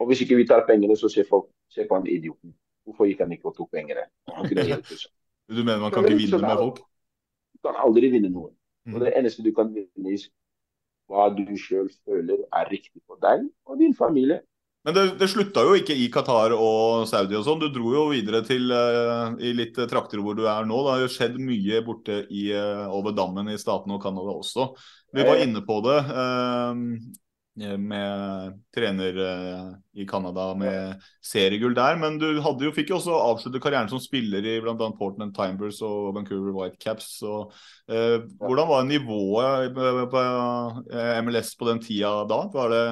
Og hvis ikke vi tar pengene, så ser folk se på han idioten. Hvorfor gikk han ikke og tok pengene? Han kunne hjelpe oss. du mener man kan ikke vinne med folk? Du kan aldri vinne noe. Mm. Og det eneste du kan vinne i hva du sjøl føler er riktig for deg og din familie. Men det, det slutta jo ikke i Qatar og Saudi og sånn. Du dro jo videre til uh, i litt eh, trakter hvor du er nå. Det har jo skjedd mye borte i, uh, over dammen i statene og Canada også. Vi var ja. inne på det. eh, eh, med trener eh, i Canada med seriegull der. Men du jo, fikk jo også avslutte karrieren som spiller i bl.a. Portland Timbers og Vancouver Whitecaps. Og, eh, hvordan var nivået på, på MLS på den tida da? Var det,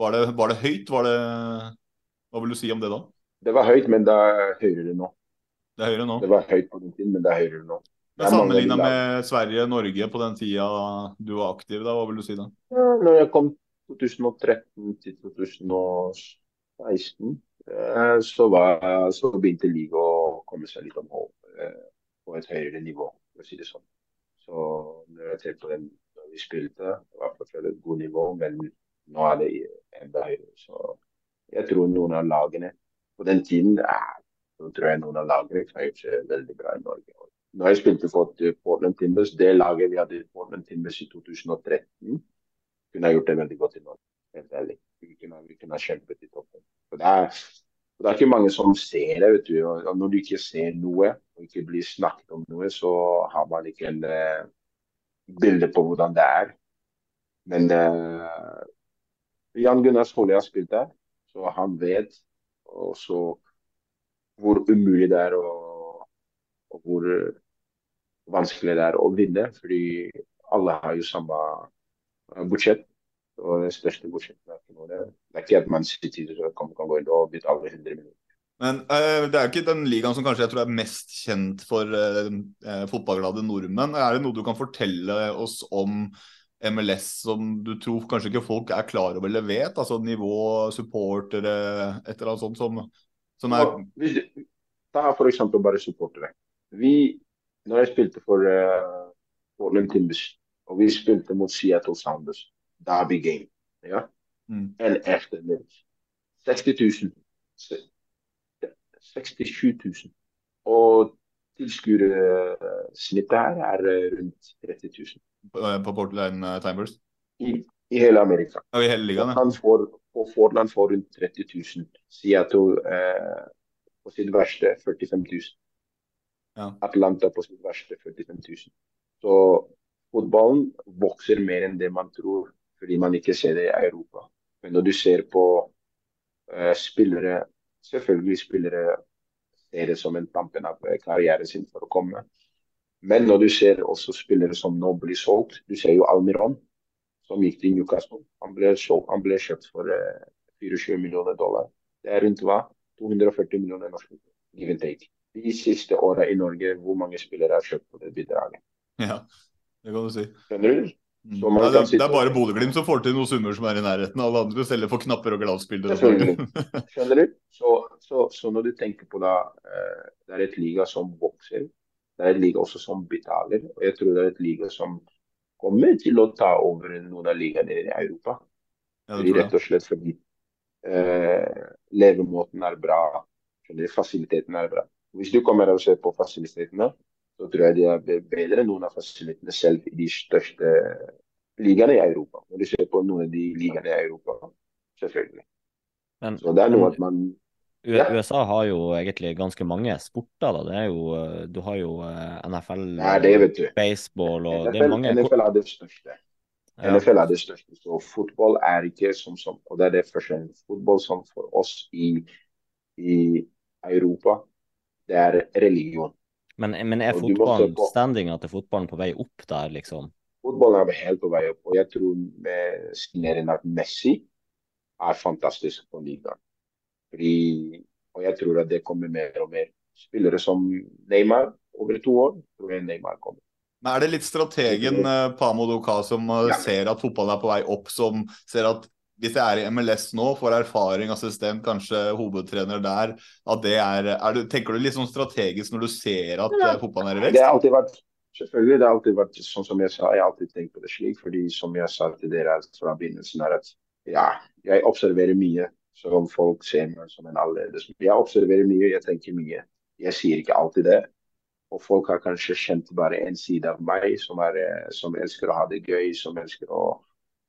var det, var det høyt? Var det, hva vil du si om det da? Det var høyt, men det er høyere nå. Det er høyere nå? Det var høyt på den tiden, men det er høyere nå. Men Sammenligna med Sverige Norge på den tida du var aktiv, da, hva vil du si da? Ja, når jeg kom 2013 til 2016, eh, så, var, så begynte ligaen å komme seg litt om eh, på et høyere nivå, for å si det sånn. Så når jeg ser på den vi spilte, det var fortsatt et godt nivå, men nå er det enda høyere. Så jeg tror noen av lagene på den tiden eh, så tror jeg noen av lagene har gjort seg veldig bra i Norge når jeg spilte for Portland Timbers, det laget vi hadde i Portland Timbers i 2013, kunne ha gjort det veldig godt i Norge. Helt ærlig. Vi kunne, vi kunne ha kjempet i toppen. For det, er, det er ikke mange som ser det. vet du. Og når du ikke ser noe, og ikke blir snakket om noe, så har man ikke en uh, bilde på hvordan det er. Men uh, Jan Gunnar Skåli har spilt der, så han vet også hvor umulig det er, og, og hvor vanskelig det er å vinne, fordi alle har jo samme eh, budsjett. Og det største budsjettet det. Er ikke at man City kan, kan gå inn og bytte alle 100 minutter. Men uh, det er jo ikke den ligaen som kanskje jeg tror er mest kjent for uh, fotballglade nordmenn. Er det noe du kan fortelle oss om MLS som du tror kanskje ikke folk er klar over eller vet? Altså nivå, supportere, et eller annet sånt som, som er ja, Ta eksempel bare supportere. Vi når jeg spilte for uh, Portland Timbers, og vi spilte mot Seattle Sounders, Derby Game, ja? Mm. en eftermiddag 60 000. 67 000. Og tilskuersnittet her er eh, rundt 30 000. På Portland uh, Timers? I, I, hele Amerika. Og i hele ligaen, ja. Får, og Fordland får rundt 30 000. Seattle eh, på sitt verste 45 000. Ja. Atlanta på sitt verste 45 000. Så fotballen vokser mer enn det man tror, fordi man ikke ser det i Europa. Men når du ser på uh, spillere Selvfølgelig spillere ser det som en tampen av karrieren sin for å komme. Men når du ser også spillere som nå blir solgt Du ser jo Almiron, som gikk til Newcastle. Han ble, solgt, han ble kjøpt for uh, eh, 24 millioner dollar. Det er rundt hva? 240 millioner norske. Give and take de siste åra i Norge, hvor mange spillere har kjøpt på det bidraget. Ja, det kan du si. Skjønner du? Mm. Ja, det, er, det, er bare Bodø-Glimt som får til noen summer som er i nærheten. Alle andre selger for knapper og glansbilder. Skjønner du? Så, så, så, når du tenker på det, eh, det er et liga som vokser. Det er et liga også som betaler. Og jeg tror det er et liga som kommer til å ta over noen av ligaene i Europa. Ja, fordi, rett og slett fordi eh, levemåten er bra, fasiliteten er bra. Hvis du kommer og ser på fasilitetene, så tror jeg de er bedre enn noen av fasilitetene selv i de største ligaene i Europa. Når du ser på noen av de ligaene i Europa, selvfølgelig. Men, så det er noe at man ja. USA har jo egentlig ganske mange sporter. da. Det er jo, du har jo eh, NFL, ja, det vet du. baseball og NFL, det er mange NFL er det største. Ja. NFL er det største. Så fotball er ikke som sånn. Og det er det første. Fotball som for oss i, i Europa det er religion. Men, men er fotballen, standinga til fotballen på vei opp der, liksom? Fotballen er helt på vei opp. Og jeg tror med signeringen av Messi er fantastisk på ligaen. Fordi, og jeg tror at det kommer mer og mer. Spillere som Neymar over to år, tror jeg Neymar kommer. Men Er det litt strategen eh, Pamo Doka som eh, ja. ser at fotballen er på vei opp, som ser at hvis jeg er i MLS nå, får erfaring, assistent, kanskje hovedtrener der, at det er, er du, Tenker du litt sånn strategisk når du ser at ja. Eh, fotballen er i vekst? Det har alltid vært selvfølgelig, det har alltid vært sånn som jeg sa, jeg har alltid tenkt på det slik. fordi som jeg sa til dere fra begynnelsen, er at ja, jeg observerer mye som folk ser meg som en annerledes. Jeg observerer mye, jeg tenker mye. Jeg sier ikke alltid det. Og folk har kanskje kjent bare en side av meg som, er, eh, som elsker å ha det gøy, som elsker å,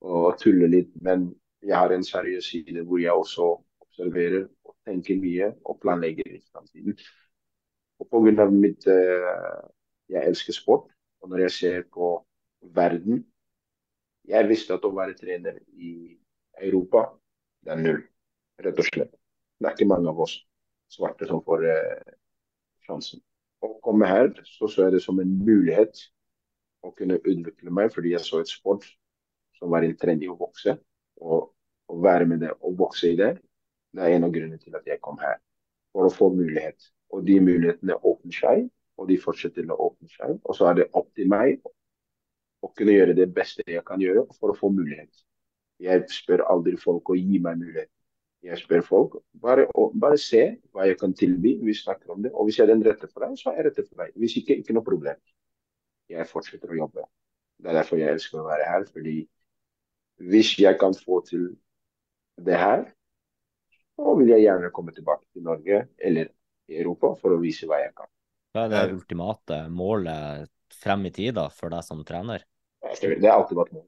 å tulle litt. Men jeg har en seriøs side hvor jeg også observerer og tenker mye og planlegger i framtiden. Og pga. mitt uh, Jeg elsker sport. Og når jeg ser på verden Jeg visste at å være trener i Europa, det er null. Rett og slett. Det er ikke mange av oss svarte som får uh, sjansen. Å komme her, så så jeg det som en mulighet å kunne utvikle meg, fordi jeg så et sport som var en trend i å vokse. Og å være med det og vokse i det, det er en av grunnene til at jeg kom her. For å få mulighet. Og de mulighetene åpner seg, og de fortsetter å åpne seg. Og så er det opp til meg å kunne gjøre det beste jeg kan gjøre for å få mulighet. Jeg spør aldri folk å gi meg mulighet. Jeg spør folk bare, bare se hva jeg kan tilby. Vi snakker om det. Og hvis jeg er den rette for deg, så er jeg rette for deg. Hvis ikke, ikke noe problem. Jeg fortsetter å jobbe. Det er derfor jeg elsker å være her. fordi hvis jeg kan få til det her, så vil jeg gjerne komme tilbake til Norge eller Europa for å vise hva jeg kan. Hva er det ultimate målet frem i tid da, for deg som trener? Det har alltid vært mål.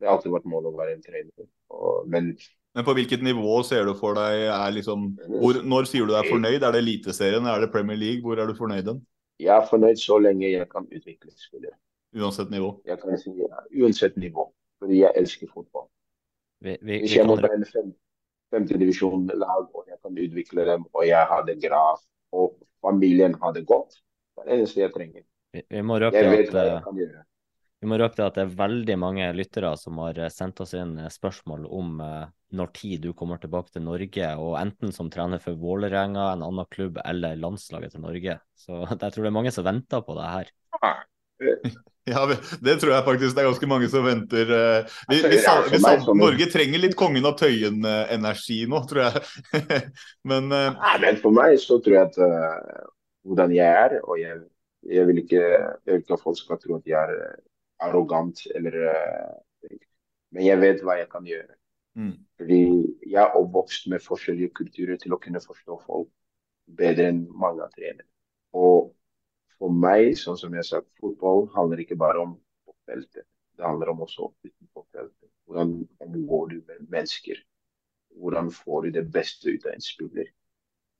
Det har alltid vært mål å være en trener. Og, men, men på hvilket nivå ser du for deg er liksom, hvor, Når sier du deg fornøyd? Er det Eliteserien, er det Premier League? Hvor er du fornøyd den? Jeg er fornøyd så lenge jeg kan utvikle spillere. Uansett nivå? Jeg kan si ja, uansett nivå. Fordi jeg elsker fotball. Vi, vi, Hvis vi jeg må kan- trene fem, femtedivisjonslag, og jeg kan utvikle dem, og jeg har det graf, og familien har det godt, det er det eneste jeg trenger. vi, vi må røpe Jeg vet at hva eh, jeg kan gjøre. Vi må røpe det at det er veldig mange lyttere som har eh, sendt oss inn eh, spørsmål om når tid du kommer tilbake til Norge, og enten som trener for Vålerenga, en annen klubb, eller landslaget til Norge. Så jeg tror det er mange som venter på det her. Ja, det tror jeg faktisk det er ganske mange som venter. eh, Vi, Altså, vi, vi, som- Norge trenger litt Kongen av Tøyen-energi nå, tror jeg. Men eh, Nei, men for meg så tror jeg at uh, hvordan jeg er, og jeg, jeg, vil ikke, jeg vil ikke at folk skal tro at jeg er arrogant eller uh, Men jeg vet hva jeg kan gjøre. mm, Fordi jeg er oppvokst med forskjellige kulturer til å kunne forstå folk bedre enn mange av trenere. Og for meg, sånn som jeg sa, fotball handler ikke bare om på feltet. Det handler om også utenfor feltet. Hvordan omgår du med mennesker? Hvordan får du det beste ut av en spiller?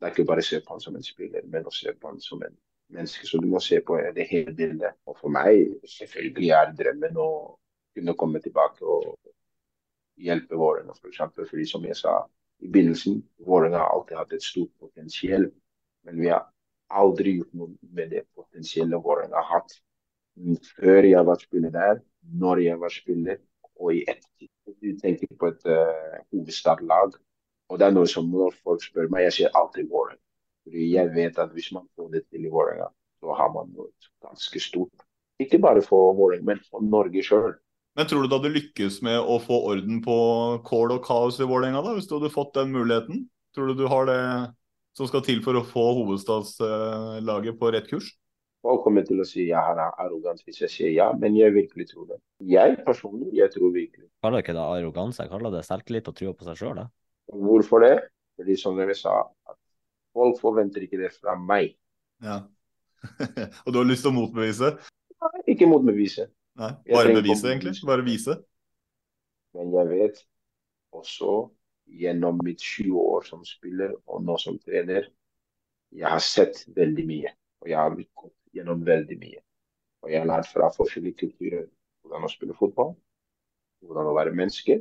Det er ikke bare å se på han som en spiller, men å se på han som en menneske. Så du må se på det hele bildet. Og for meg, selvfølgelig er drømmen å kunne komme tilbake og hjelpe Vålerenga, f.eks. For fordi som jeg sa i begynnelsen, Vålerenga har alltid hatt et stort potensial. Men vi har aldri gjort noe med det potensielle håret jeg har hatt. Før jeg var spiller der, når jeg var spiller, og i ettertid. Du tenker på et uh, hovedstadlag. Og det er noe som når folk spør meg, jeg sier alltid Vålerenga. Fordi jeg vet at hvis man får det til i Vålerenga, så har man noe ganske stort. Ikke bare for Vålerenga, men for Norge sjøl. Men tror du du hadde lykkes med å få orden på kål og kaos i Vålerenga, hvis du hadde fått den muligheten? Tror du du har det som skal til for å få hovedstadslaget på rett kurs? Folk kommer til å si ja, han er arrogant hvis jeg sier ja, men jeg virkelig tror det. Jeg personlig, jeg tror virkelig. Jeg kaller ikke det arroganse, jeg kaller det selvtillit og trua på seg sjøl. Hvorfor det? Fordi som dere sa, at folk forventer ikke det fra meg. Ja. og du har lyst til å motbevise? Nei, Ikke motbevise. Nei, bare bevise, egentlig? Bare vise? Men jeg vet også gjennom mitt 20 år som spiller og nå som trener, jeg har sett veldig mye. Og jeg har gått gjennom veldig mye. Og jeg har lært fra forskjellige kulturer hvordan å spille fotball, hvordan å være menneske.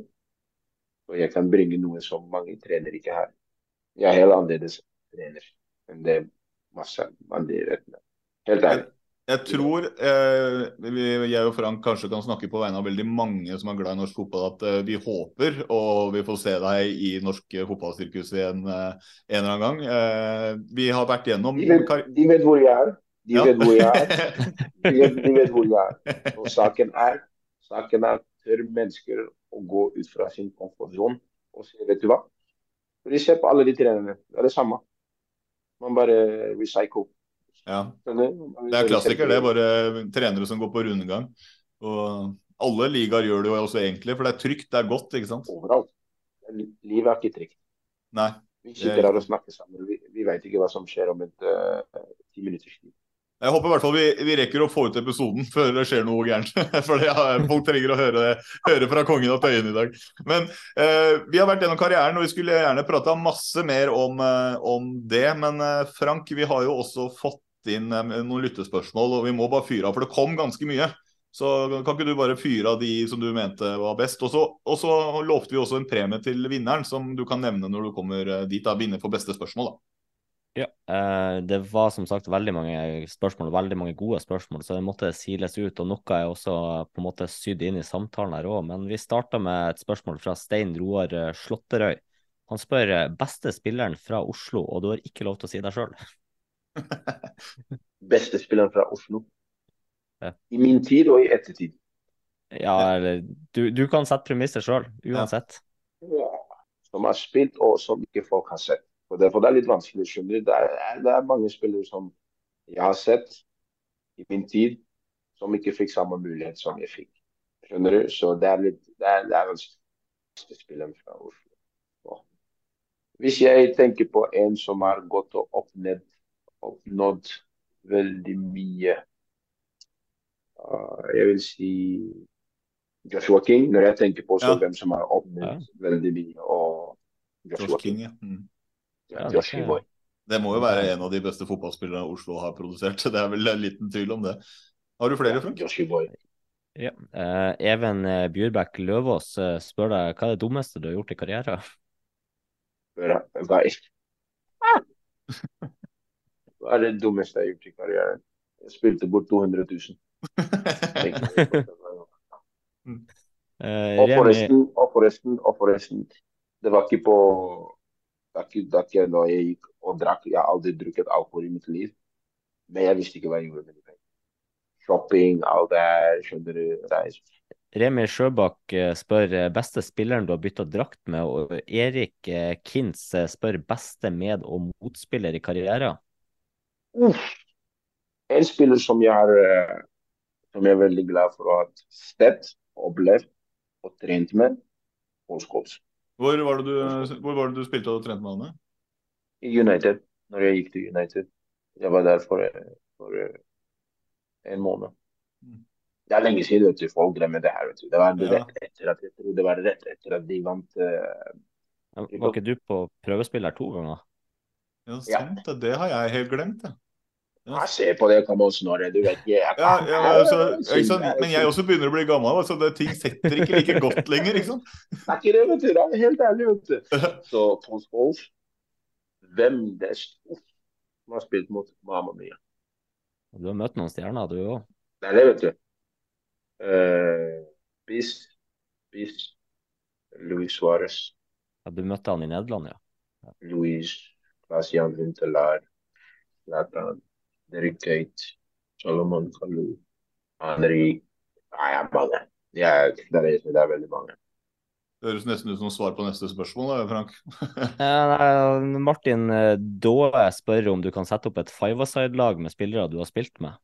Og jeg kan bringe noe som mange trener ikke har. Jeg er helt annerledes trener enn det masse andre trenere. Helt ærlig. Jeg tror eh, vi, jeg og Frank kanskje kan snakke på vegne av veldig mange som er glad i norsk fotball, at eh, vi håper og vi får se deg i norsk fotballsirkus igjen eh, en eller annen gang. Eh, vi har vært gjennom De vet, de vet hvor jeg er. De Ja. vet hvor jeg er. De vet, de vet hvor jeg er. Og saken er, saken er tør mennesker å gå ut fra sin komfortsone og si, vet du hva? Ser på alle de trenerne. Det er det samme. Man bare recycle. Ja. Det er klassiker, det. er Bare trenere som går på rundgang. Og alle ligaer gjør det jo også egentlig, for det er trygt, det er godt, ikke sant? Overalt. Livet er ikke trygt. Nei. Vi sitter her og snakker sammen. Vi, vi vet ikke hva som skjer om et eh, ti minutters tid. Jeg håper i hvert fall vi, vi rekker å få ut episoden før det skjer noe gærent. For er, folk trenger å høre, høre fra kongen av Tøyen i dag. Men eh, vi har vært gjennom karrieren, og vi skulle gjerne prata masse mer om, eh, om det. Men eh, Frank, vi har jo også fått inn eh, noen lyttespørsmål, og vi må bare fyre av, for det kom ganske mye. Så kan ikke du bare fyre av de som du mente var best? Og så, lovte vi også en premie til vinneren, som du kan nevne når du kommer eh, dit. da, Vinner for beste spørsmål, da. Ja, eh, det var som sagt veldig mange spørsmål, veldig mange gode spørsmål, så det måtte siles ut. Og noe er også på en måte sydd inn i samtalen her òg. Men vi starta med et spørsmål fra Stein Roar Slåtterøy. Han spør beste spilleren fra Oslo, og du har ikke lov til å si deg sjøl. Beste spilleren fra Oslo. Ja. I min tid og i ettertid. Ja, eller du, du kan sette premisser sjøl, uansett. Ja. Som har spilt, og som ikke folk har sett. For Derfor det er litt vanskelig, skjønner. Det er, det er mange spillere som jeg har sett i min tid, som ikke fikk samme mulighet som jeg fikk. Skjønner du? Så det er litt Det er, det er vanskelig. Spilleren fra Oslo. Hvis jeg tenker på en som har gått opp oppnådd, oppnådd veldig mye uh, Jeg vil si Joshua King. Når jeg tenker på så Ja. hvem som har oppnådd veldig mye. og Joshua Josh King. King, ja. Mm. Ja, Joshua Boy. Det må jo være en av de beste fotballspillerne Oslo har produsert. Det er vel en liten tvil om det. Har du flere, Frank? Joshua Boy. Ja. Uh, Even eh, Bjurbekk Løvaas eh, spør deg hva er det dummeste du har gjort i karrieren? Hva hva er Hva er det dummeste jeg har gjort i karrieren? Jeg spilte bort 200 000. Eh, Og forresten, og forresten, og forresten. Det var ikke på Det var ikke, det var ikke da jeg gikk og drakk. Jeg har aldri drukket alkohol i mitt liv. Men jeg visste ikke hva jeg gjorde med de pengene. Shopping, alt det her, skjønner du. Reise. Remi Sjøbakk eh, spør eh, beste spilleren du har bytta drakt med, og Erik Kintz spør beste med- og motspiller i karrieren. Uff. En spiller som jeg har eh, som jeg er veldig glad for å ha sett, opplevd og trent med, Paul Scholes. Hvor var, det du, hvor var det du spilte og trente med han? I United, når jeg gikk til United. Jeg var der for, eh, for eh, en måned. Mm. Det er lenge siden, vet du. Folk glemmer det her. vet du. Det var Ja. rett etter at jeg tror det var rett etter at de vant uh, Var ikke du på prøvespill her to ganger? Ja, Ja. sant det. Det har jeg helt glemt, ja. Ja, ser på det, kom on, Snorre. Du vet ikke Ja, ja, men altså? Er Men jeg også begynner å bli gammel, altså det, ting setter ikke like godt lenger. ikke sant? Det er ikke det, vet du. Det er helt ærlig, vet du. Så Paul Scholes, hvem det er som har spilt mot Mamma Mia. Du har møtt noen stjerner, du òg. Det er det, vet du. Uh, Bis, Bis, Luis Suárez, Ja, du møtte han i Nederland, ja. Luis, Klaas-Jan Huntelaar, Zlatan, Derek Kate, Solomon Kalou, Henry Nei, jeg er mange. Det er, det, er, det er veldig mange. Det høres nesten ut som svar på neste spørsmål, da, Frank. Martin eh, Daae spør om du kan sette opp et five-a-side-lag med spillere du har spilt med.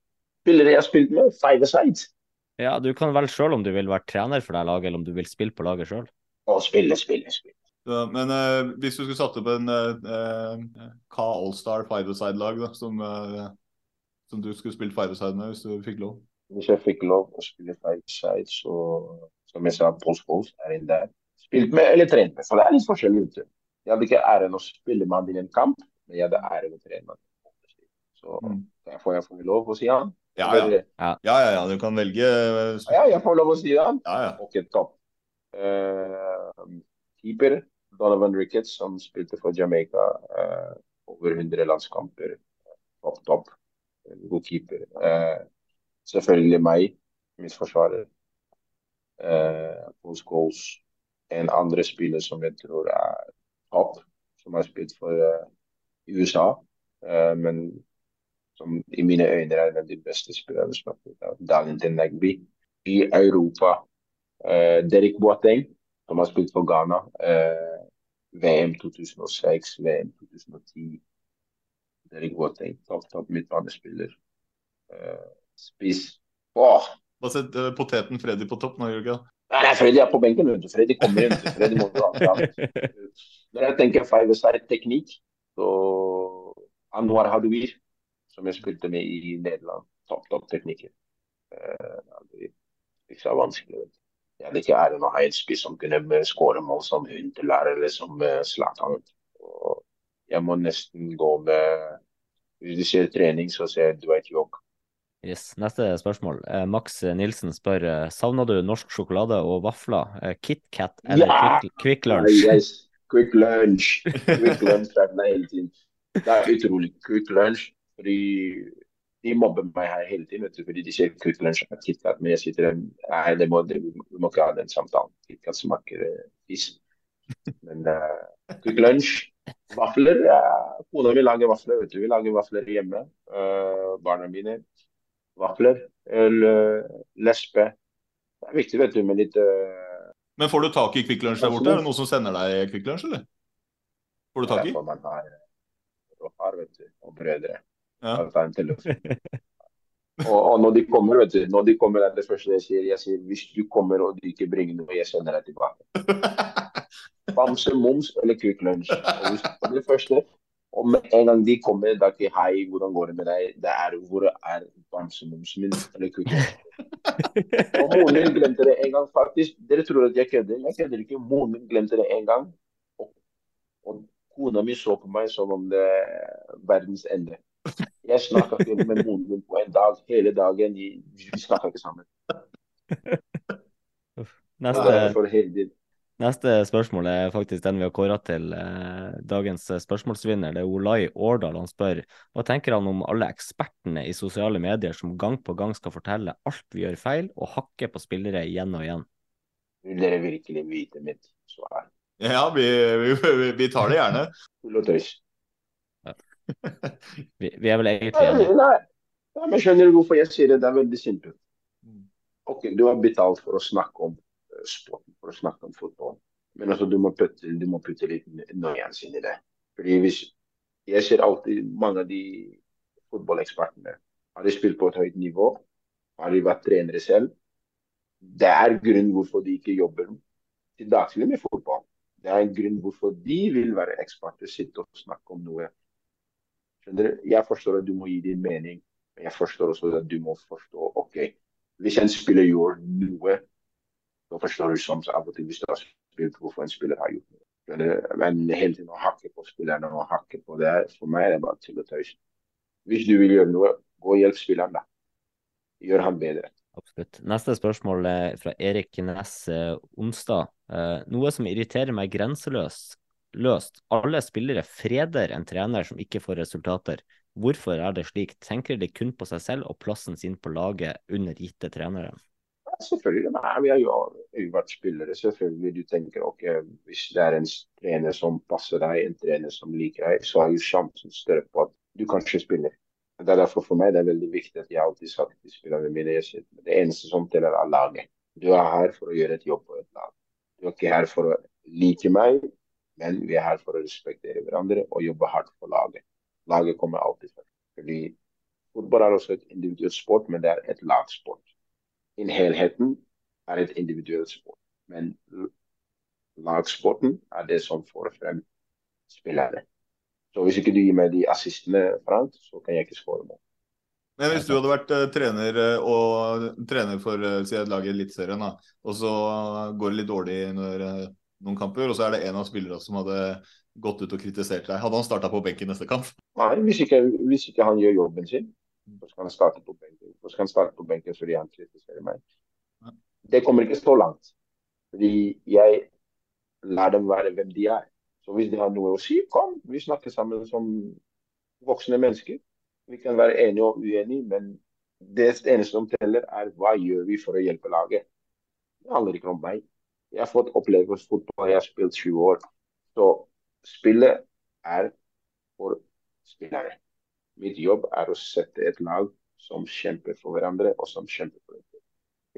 Spillere jeg har spilt med, Five-a-side? Ja, du kan velge sjøl om du vil være trener for det laget, eller om du vil spille på laget sjøl. Og spille, spille, spille. Ja, men eh, hvis du skulle satt opp en eh, Ka K Allstar five-a-side-lag, da, som, eh, som du skulle spilt five-a-side med hvis du fikk lov? Hvis jeg fikk lov å spille five-side, så som jeg sa, Paul Scholes er inn der. Spilt med eller trent med, for det er litt forskjellig ute. Jeg hadde ikke æren å spille med han i en kamp, men jeg hadde æren å trene med han. Så Mm. der får jeg få lov å si han. Ja, ja. Ja, ja, ja, du kan velge eh, Ja, jeg får lov å si han. Ja, ja. Ok, topp. Uh, keeper, Donovan Ricketts, som spilte for Jamaica. eh, over 100 landskamper. Topp, topp. En God keeper. Eh, selvfølgelig meg, midtforsvarer. Uh, Paul Scholes. En andre spiller som jeg tror er topp, som har spilt for eh, USA. Eh, men som i mine øyne er en av de beste spillerne som har spilt av Darlington Nagby. I Europa, uh, Derek Boateng, som har spilt for Ghana. eh, VM 2006, VM 2010. Der jeg var Boateng, topp, topp midtbanespiller. Uh, spiss. Åh! Bare sett eh, poteten Freddy på topp nå, Jørgen. Nei, nei, Freddy er på benken. vet. Freddy kommer inn. Freddy må dra fram. Når jeg tenker five-side-teknikk, så Anwar Hadouir, som jeg spilte med i Nederland, topp, topp teknikker. Uh, det er ikke så vanskelig. vet du. Jeg vet ikke er det noen en spiss som kunne skåre mål som Huntelaar eller som uh, Zlatan. Jeg må nesten gå med Hvis du ser trening, så ser jeg Dwight York. Yes. Neste spørsmål. Eh, Max Nilsen spør eh, savner du norsk sjokolade og vafler. Eh, KitKat eller Ja! Quick, quick Lunch? Yes, quick lunch. Quick lunch fra meg hele tiden. Det er utrolig. Quick lunch. Fordi de mobber meg her hele tiden, vet du, fordi de sier kutt lunsjen KitKat. Men jeg sier til dem nei, det må, det, vi må ikke ha den samtalen. KitKat smaker smake fisk. Men uh, kutt lunsj. Vafler uh, Kona mi lager vafler, vet du. Vi lager vafler hjemme. Uh, barna mine. Vafler. Øl, eh, lesbe. Det er viktig, vet du, med litt uh, Men får du tak i Kvikk Lunsj der borte? Er det noen som sender deg Kvikk Lunsj, eller? Får du tak i? Derfor man har, har vet du, og brødre. Ja. Da og, og når de kommer, vet du, når de kommer er det første jeg sier, jeg sier hvis du kommer og du ikke bringer noe, jeg sender deg tilbake. Bamse, moms eller Quick Lunch. Og hvis det første, og med en gang de kommer, er ikke hei, hvordan går det med deg? Det er hvor er bamsemomsen min eller Quick Lunch? Og moren min glemte det en gang, faktisk. Dere tror at jeg kødder. Jeg kødder ikke. Moren min glemte det en gang. Og, og kona mi så på meg som om det er verdens ende. Jeg snakka ikke med moren min på en dag. Hele dagen. Vi snakka ikke sammen. Neste, neste spørsmål er faktisk den vi har kåra til eh, dagens spørsmålsvinner. Det er Olai Årdal. Han spør hva tenker han om alle ekspertene i sosiale medier som gang på gang skal fortelle alt vi gjør feil, og hakke på spillere igjen og igjen? Vil dere virkelig vite mitt svar? Ja, vi, vi, vi tar det gjerne. Tull og tøys. Vi, vi er vel egentlig enige. nei. Nei, men skjønner du hvorfor jeg sier det? Det er veldig simpelt. Ok, du har betalt for å snakke om eh, sporten, for å snakke om fotball. Men altså, du må putte, du må putte litt nyanse inn i det. Fordi hvis Jeg ser alltid mange av de fotballekspertene. Har de spilt på et høyt nivå? Har de vært trenere selv? Det er grunnen hvorfor de ikke jobber til daglig med fotball. Det er en grunn hvorfor de vil være eksperter, sitte og snakke om noe. Jeg forstår at du må gi din mening, men jeg forstår også at du må forstå ok, hvis en spiller gjør noe, så forstår du som av og til hvis du har spilt hvorfor en spiller har gjort noe. Men hele tiden å hakke på spillerne og hakke på det, for meg er det bare tull og tøys. Hvis du vil gjøre noe, gå og hjelp spilleren, da. Gjør han bedre. Absolutt. Neste spørsmål er fra Erik Næss eh, Onsdag. Eh, noe som irriterer meg grenseløst. Løst. Alle spillere freder en trener som ikke får resultater. Hvorfor er det slik? Tenker de kun på seg selv og plassen sin på laget under gitte trenere? Selvfølgelig. Nei, vi har jo vært spillere. Selvfølgelig. Du tenker ok, hvis det er en trener som passer deg, en trener som liker deg, så er jo sjansen større på at du kanskje spiller. Det er derfor for meg det er veldig viktig at jeg alltid sagt til spillerne mine at det eneste som teller, er laget. Du er her for å gjøre et jobb på et lag. Du er ikke her for å like meg, men vi er her for å respektere hverandre og jobbe hardt for laget. Laget kommer alltid først. Fordi fotball er også et individuelt sport, men det er et lagsport. I helheten er et individuelt sport. Men lagsporten er det som får frem spillere. Så hvis ikke du gir meg de assistene, Frank, så kan jeg ikke skåre mål. Men hvis du hadde vært eh, trener eh, og trener for eh, si et lag i Eliteserien, og så går det litt dårlig når, noen kamper, og så er det en av spillerne som hadde gått ut og kritisert deg, hadde han starta på benken neste kamp? Nei, hvis ikke, hvis ikke han gjør jobben sin, så skal han starte på benken. Så skal han starte på benken fordi han kritiserer meg. Det kommer ikke så langt. Fordi jeg lar dem være hvem de er. Så hvis de har noe å si, kom. Vi snakker sammen som voksne mennesker. Vi kan være enige og uenige, men det eneste som teller, er hva gjør vi for å hjelpe laget. Det handler ikke om meg. Jeg har fått oppleve fotball, jeg har spilt 20 år. Så spillet er for spillere. Mitt jobb er å sette et lag som kjemper for hverandre, og som kjemper for hverandre.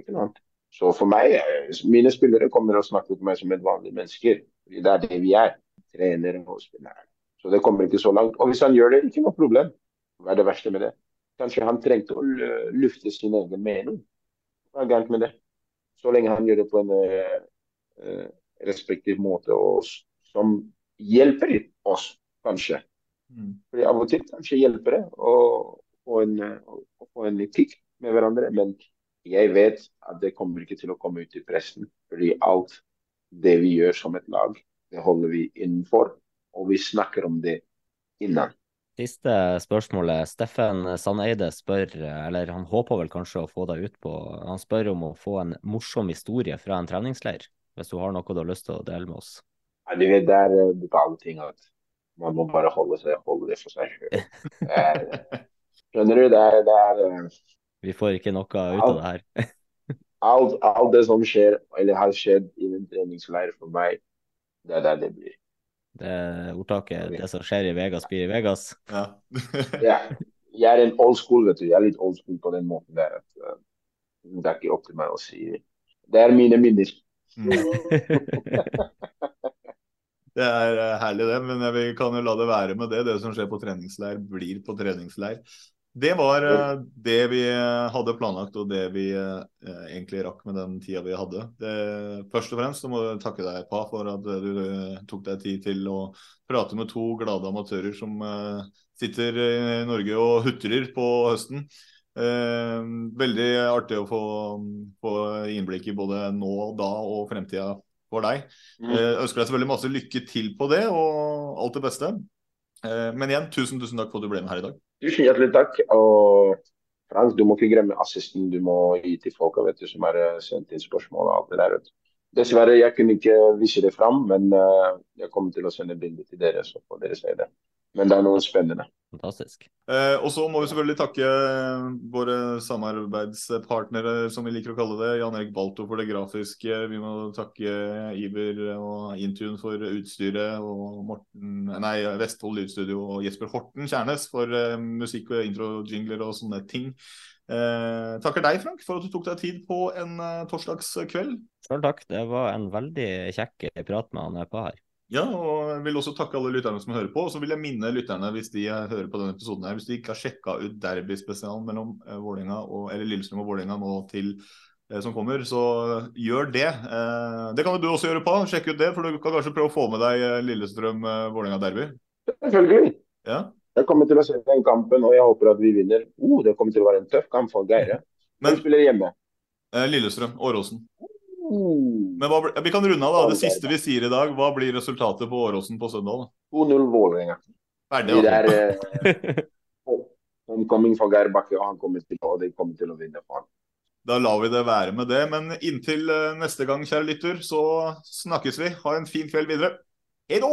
Ikke noe annet. Så for meg, eh, mine spillere kommer og snakker med meg som et vanlig menneske. Det er det vi er. Trenere og spillere. Så det kommer ikke så langt. Og hvis han gjør det, ikke noe problem. Hva er det verste med det? Kanskje han trengte å lufte sin egen mening. Hva er gærent med det? Så lenge han gjør det på en eh, respektiv måte og som hjelper oss, kanskje. Fordi Av og til kanskje hjelper det å få en, etikk en kick med hverandre, men jeg vet at det kommer ikke til å komme ut i pressen. Fordi alt det vi gjør som et lag, det holder vi innenfor, og vi snakker om det innan. Siste spørsmålet. Steffen Sandeide spør, eller han håper vel kanskje å få deg ut på Han spør om å få en morsom historie fra en treningsleir. Hvis du har noe du har lyst til å dele med oss? Ja, du vet, det er eh, brutale ting at man må bare holde, seg, holde det for seg sjøl. Skjønner du? Det er, det er eh, Vi får ikke noe ut av det her. alt, alt det som skjer, eller har skjedd i en treningsleir for meg, det er der det blir. Det ordtaket 'det som skjer i Vegas, blir i Vegas'. Ja. Ja. Jeg er en old school, vet du. Jeg er litt old school på den måten der. At, uh, det er ikke opp til meg å si Det er mine minner. Det er eh, herlig, det. Men vi kan jo la det være med det. Det som skjer på treningsleir, blir på treningsleir. Det var uh, det vi hadde planlagt, og det vi egentlig rakk med den tida vi hadde. Det, først og fremst så må jeg takke deg, Pa, for at du tok deg tid til å prate med to glade amatører som sitter i Norge og hutrer på høsten. Veldig artig å få, få innblikk i både nå da og fremtida for deg. Mm. Ønsker deg selvfølgelig masse lykke til på det, og alt det beste. Men igjen, tusen, tusen takk for at du ble med her i dag. Tusen hjertelig takk. Og Frank, du må ikke glemme assisten du må gi til folka vet du, som har eh, sendt inn spørsmål og alt det der. Dessverre, jeg kunne ikke vise det fram, men jeg kommer til å sende bilde til dere, så får dere se det. Men det er noe spennende. Fantastisk. Eh, og så må vi selvfølgelig takke våre samarbeidspartnere, som vi liker å kalle det. Jan Erik Balto for det grafiske. Vi må takke Iber og Intune for utstyret. Og Morten, nei, Vestfold Lydstudio og Jesper Horten Kjærnes for eh, musikk og intro-jingler og sånne ting. Eh, takker deg, Frank, for at du tok deg tid på en eh, torsdagskveld. Sjøl takk. Det var en veldig kjekk prat med han på her. Ja, og jeg vil også takke alle lytterne som hører på. Og så vil jeg minne lytterne, hvis de hører på denne episoden her, hvis de ikke har sjekka ut derbyspesialen mellom eh, Vålinga og, eller Lillestrøm og Vålerenga nå til eh, som kommer, så gjør det. Eh, det kan jo du også gjøre på. Sjekk ut det, for du kan kanskje prøve å få med deg eh, Lillestrøm-Vålerenga-derby. Selvfølgelig. Ja. Jeg kommer til å se den kampen, og jeg håper at vi vinner. Oh, det kommer til å være en tøff kamp for Geire. Men- Hvem spiller hjemme? Eh, Lillestrøm, Åråsen. Uh, Men hva, vi kan runde av da. Det siste vi sier i dag. Hva blir resultatet på Åråsen på søndag? da? 2-0 Vålerenga. Ferdig, Det altså. er eh, homecoming for Geir Bakke, og han kommer til, og de kommer til å vinne for han. Da lar vi det være med det. Men inntil eh, neste gang, kjære lytter, så snakkes vi. Ha en fin kveld videre. Hei då!